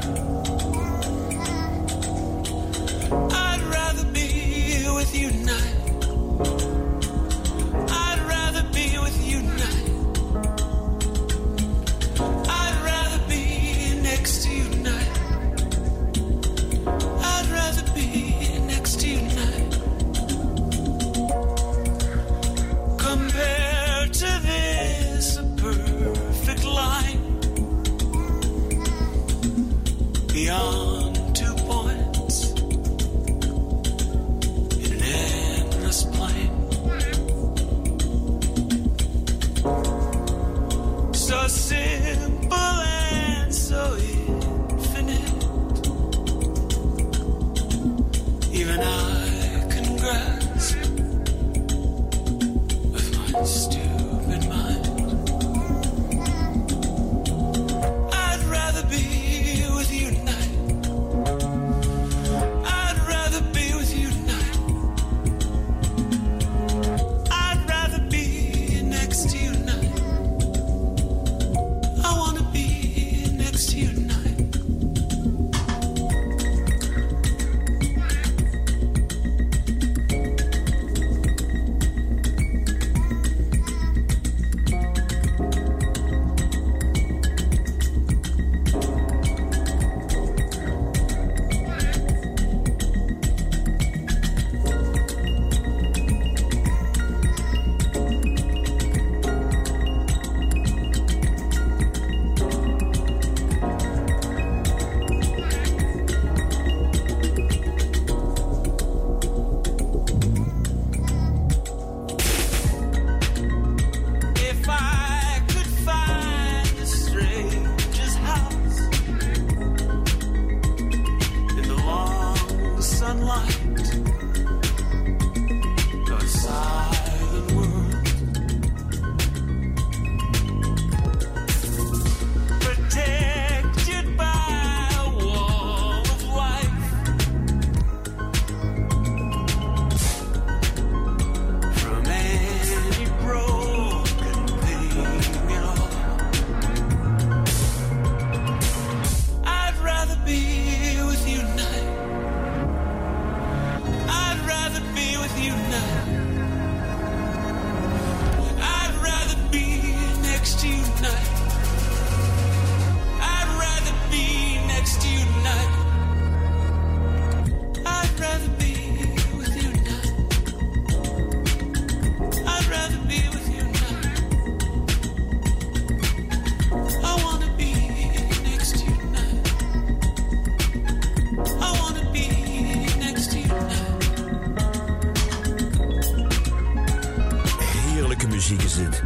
Muziek.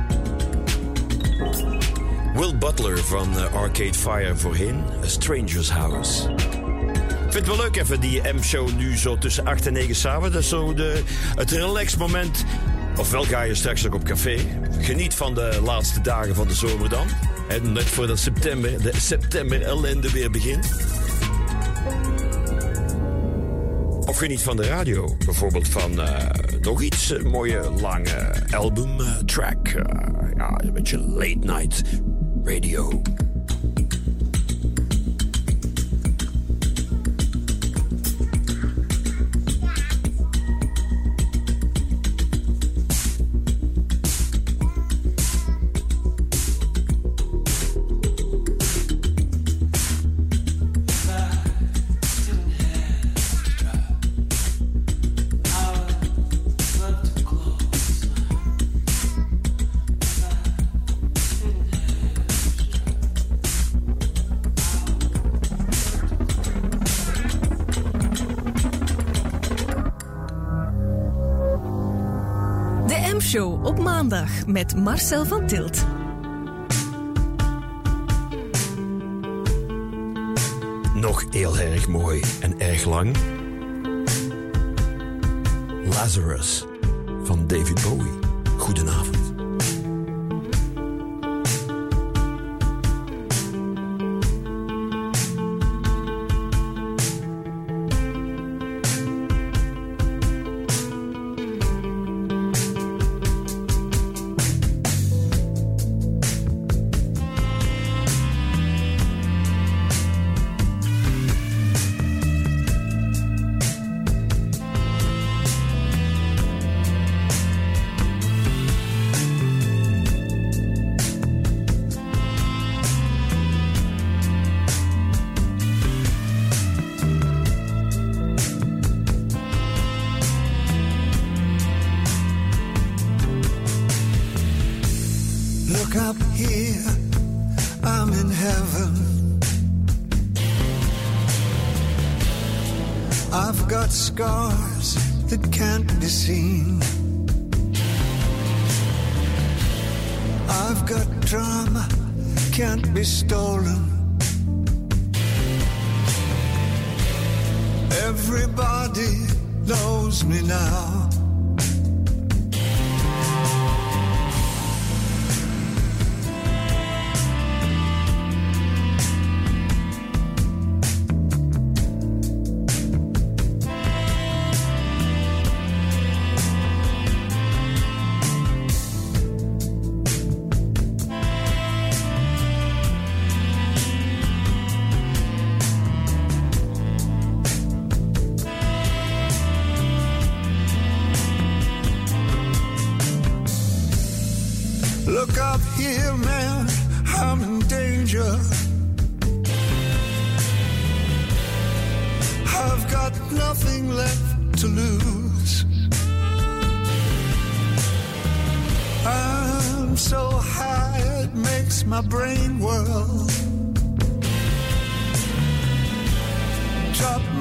Will Butler van eh, Arcade Fire voorheen, A Stranger's House. Ik vind het wel leuk even die M-show nu zo tussen 8 en 9 samen. Dat is zo de, het relax moment. Ofwel ga je straks ook op café. Geniet van de laatste dagen van de zomer dan. En net voordat september, de september ellende weer begint. Of geniet van de radio. Bijvoorbeeld van eh, nog iets eh, mooie lange album eh, track. Eh, ja, een beetje late night radio. met Marcel van Tilt. Nog heel erg mooi en erg lang. Lazarus van David Bowie. Goedenavond.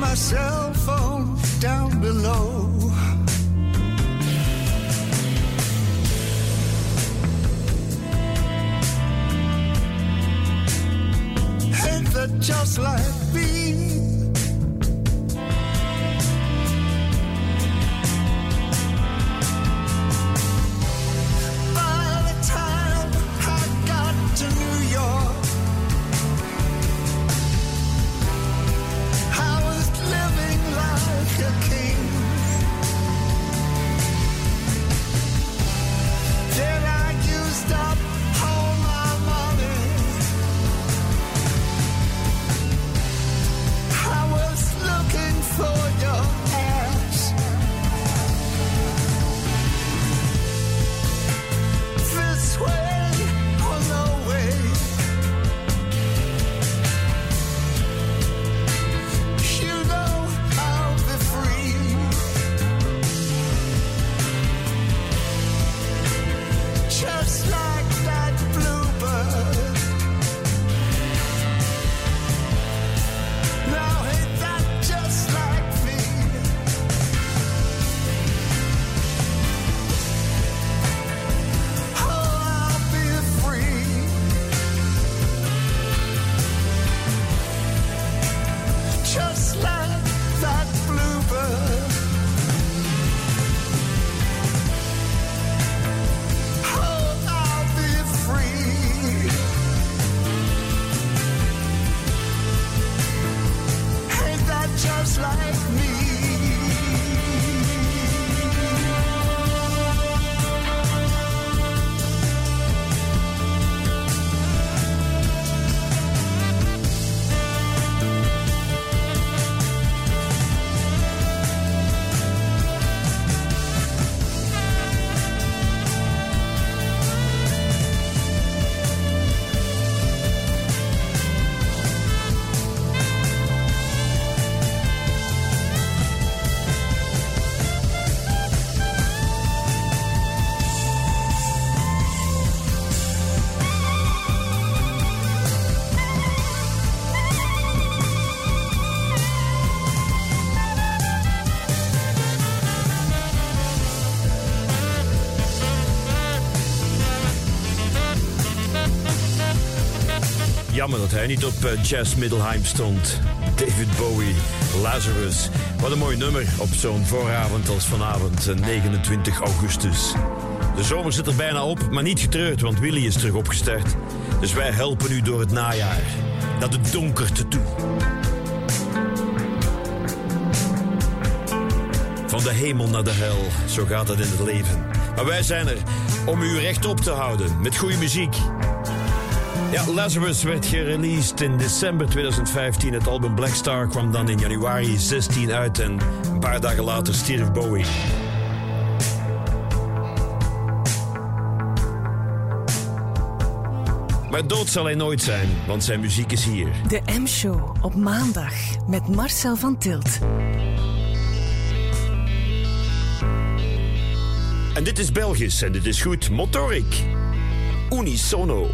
my cell phone down below. Ain't that just like being? Jammer dat hij niet op eh, Jazz Middelheim stond. David Bowie, Lazarus. Wat een mooi nummer op zo'n vooravond als vanavond, eh, 29 augustus. De zomer zit er bijna op, maar niet getreurd, want Willy is terug opgestart. Dus wij helpen u door het najaar, naar de donkerte toe. Van de hemel naar de hel, zo gaat het in het leven. Maar wij zijn er om u rechtop te houden met goede muziek ja, Lazarus werd gereleased in december 2015. Het album Black Star kwam dan in januari 16 uit en een paar dagen later stierf Bowie. Maar dood zal hij nooit zijn, want zijn muziek is hier. De M-show op maandag met Marcel van Tilt. En dit is Belgisch en dit is goed. Motoric. Unisono.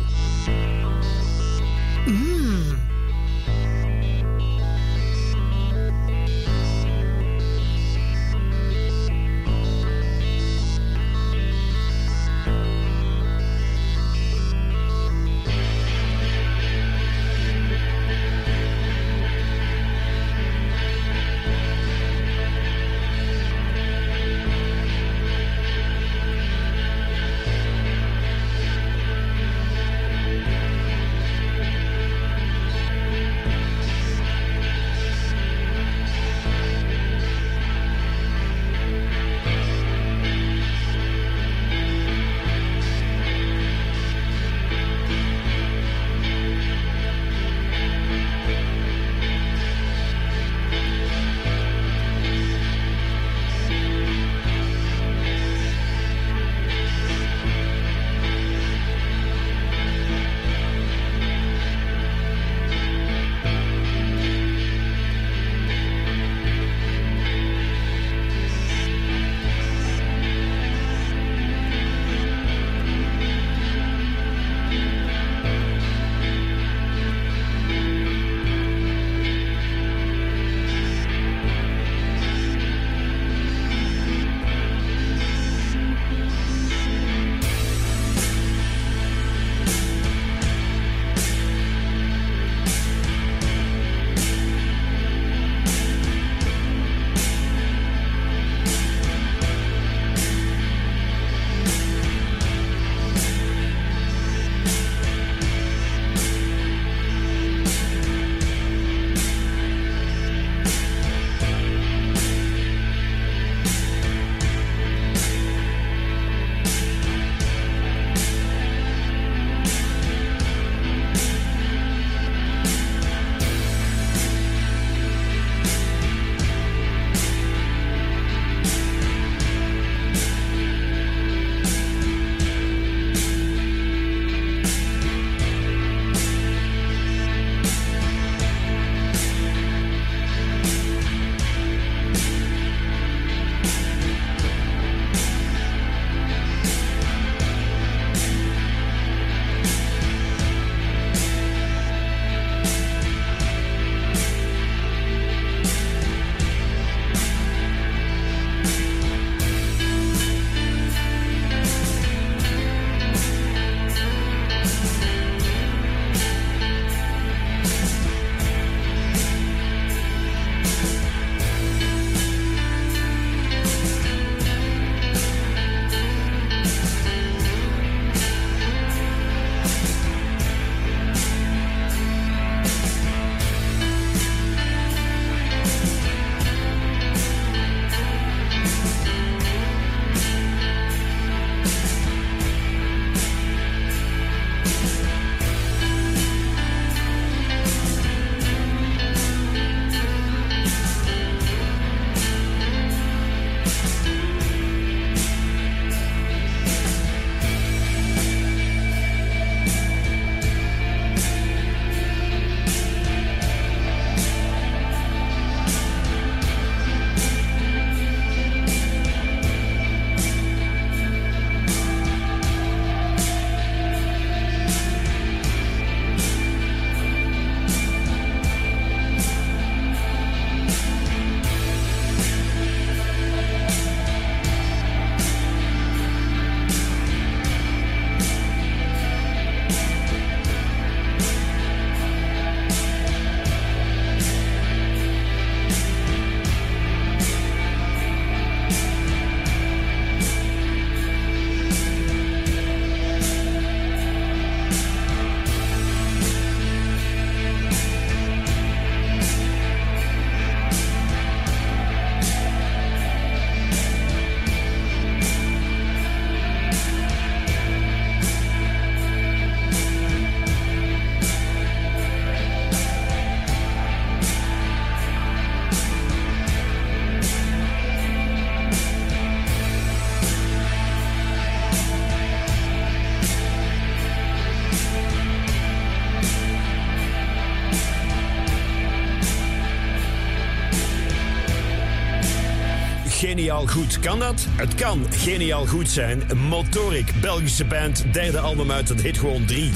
Geniaal goed. Kan dat? Het kan geniaal goed zijn. Motoric, Belgische band, derde album uit, dat hit gewoon drie.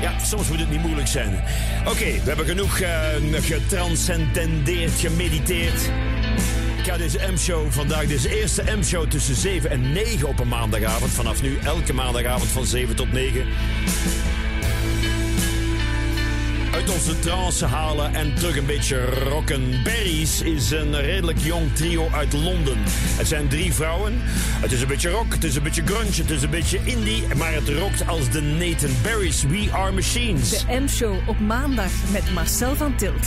Ja, soms moet het niet moeilijk zijn. Oké, we hebben genoeg eh, getranscendendeerd, gemediteerd. Ik ga deze M-show vandaag, deze eerste M-show tussen 7 en 9 op een maandagavond. Vanaf nu elke maandagavond van 7 tot 9 uit onze trance halen en terug een beetje rocken. Berries is een redelijk jong trio uit Londen. Het zijn drie vrouwen. Het is een beetje rock, het is een beetje grunge, het is een beetje indie, maar het rockt als de Nathan Berries. We are machines. De M-show op maandag met Marcel van Tilt.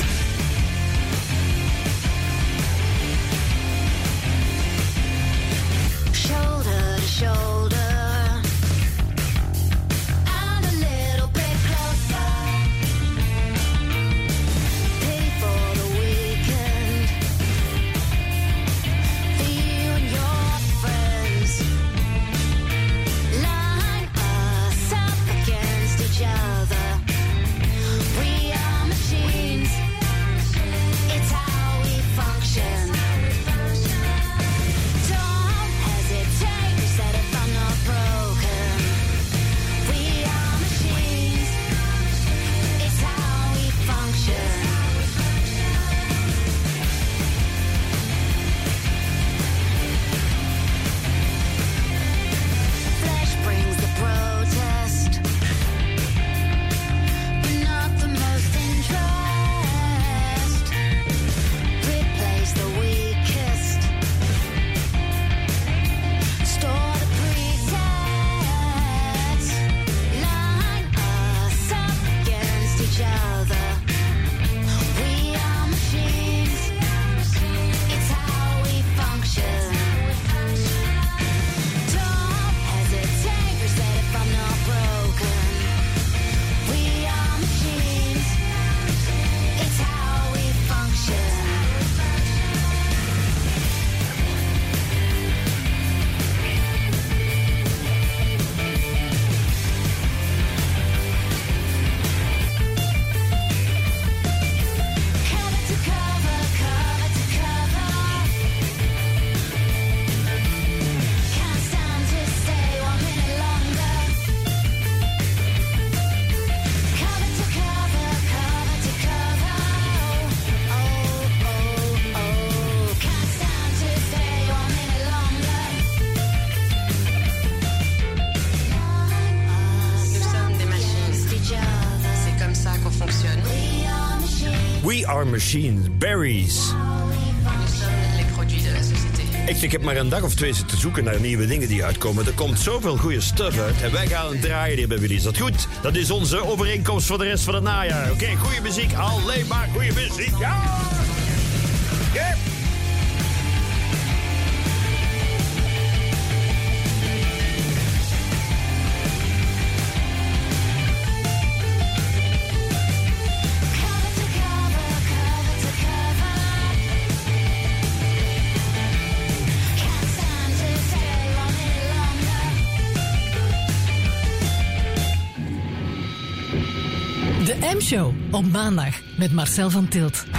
Machines, berries. Ik, heb maar een dag of twee zitten zoeken naar nieuwe dingen die uitkomen. Er komt zoveel goede stuff uit. En wij gaan het draaien hier bij Willy. Is dat goed? Dat is onze overeenkomst voor de rest van het najaar. Oké, goede muziek. Alleen maar goede muziek. Ja! Op maandag met Marcel van Tilt.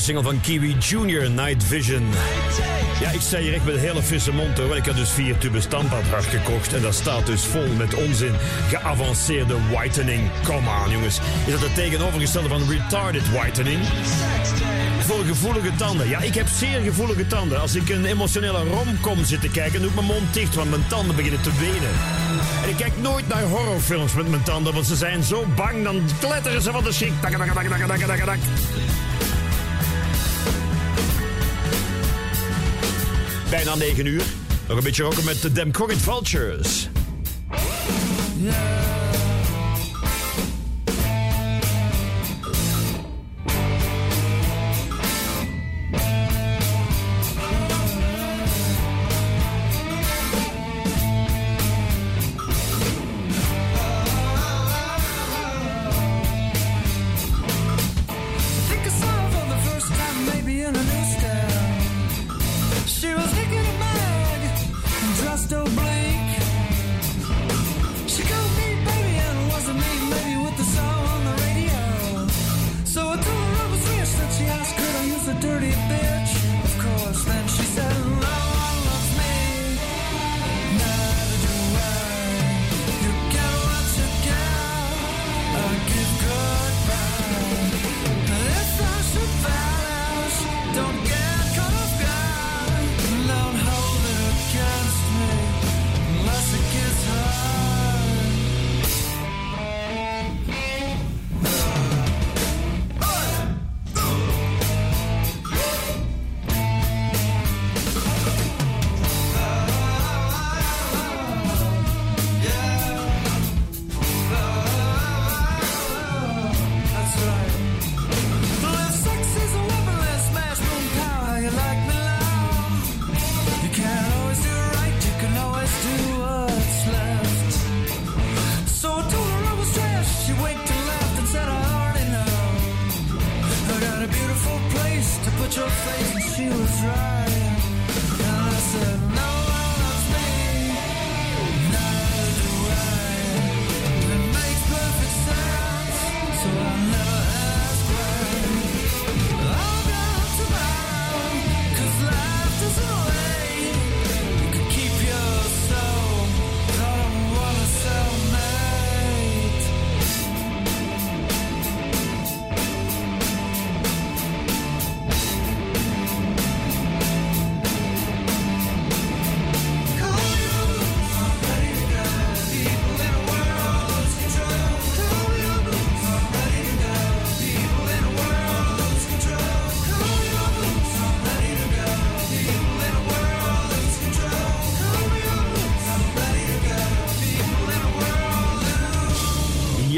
Single van Kiwi Junior, Night Vision. Ja, ik sta hier echt met een hele frisse mond want Ik heb dus vier tubes standaardhart gekocht. En dat staat dus vol met onzin. Geavanceerde whitening. Come on jongens. Is dat het tegenovergestelde van retarded whitening? Voor gevoelige tanden. Ja, ik heb zeer gevoelige tanden. Als ik een emotionele romcom zit te kijken, doe ik mijn mond dicht, want mijn tanden beginnen te wenen. En ik kijk nooit naar horrorfilms met mijn tanden, want ze zijn zo bang, dan kletteren ze van de schrik. Bijna 9 uur. Nog een beetje roken met de Democratic Vultures.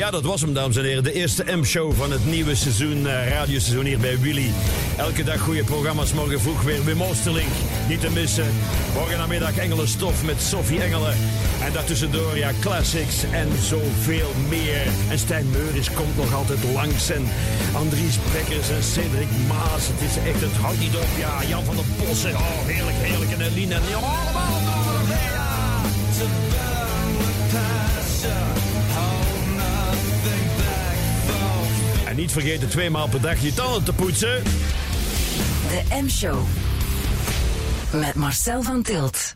Ja, dat was hem, dames en heren. De eerste M-show van het nieuwe seizoen, eh, radioseizoen hier bij Willy. Elke dag goede programma's, morgen vroeg weer Wim Oosterlink. Niet te missen. Morgen namiddag Engelenstof met Sophie Engelen. En daartussendoor, ja, classics en zoveel meer. En Stijn Meuris komt nog altijd langs. En Andries Bekkers en Cedric Maas. Het is echt, het houdt niet op. Ja, Jan van der Bossen. Oh, heerlijk, heerlijk. En Eline en allemaal niet vergeten twee maal per dag je tanden te poetsen. De M-show. Met Marcel van Tilt.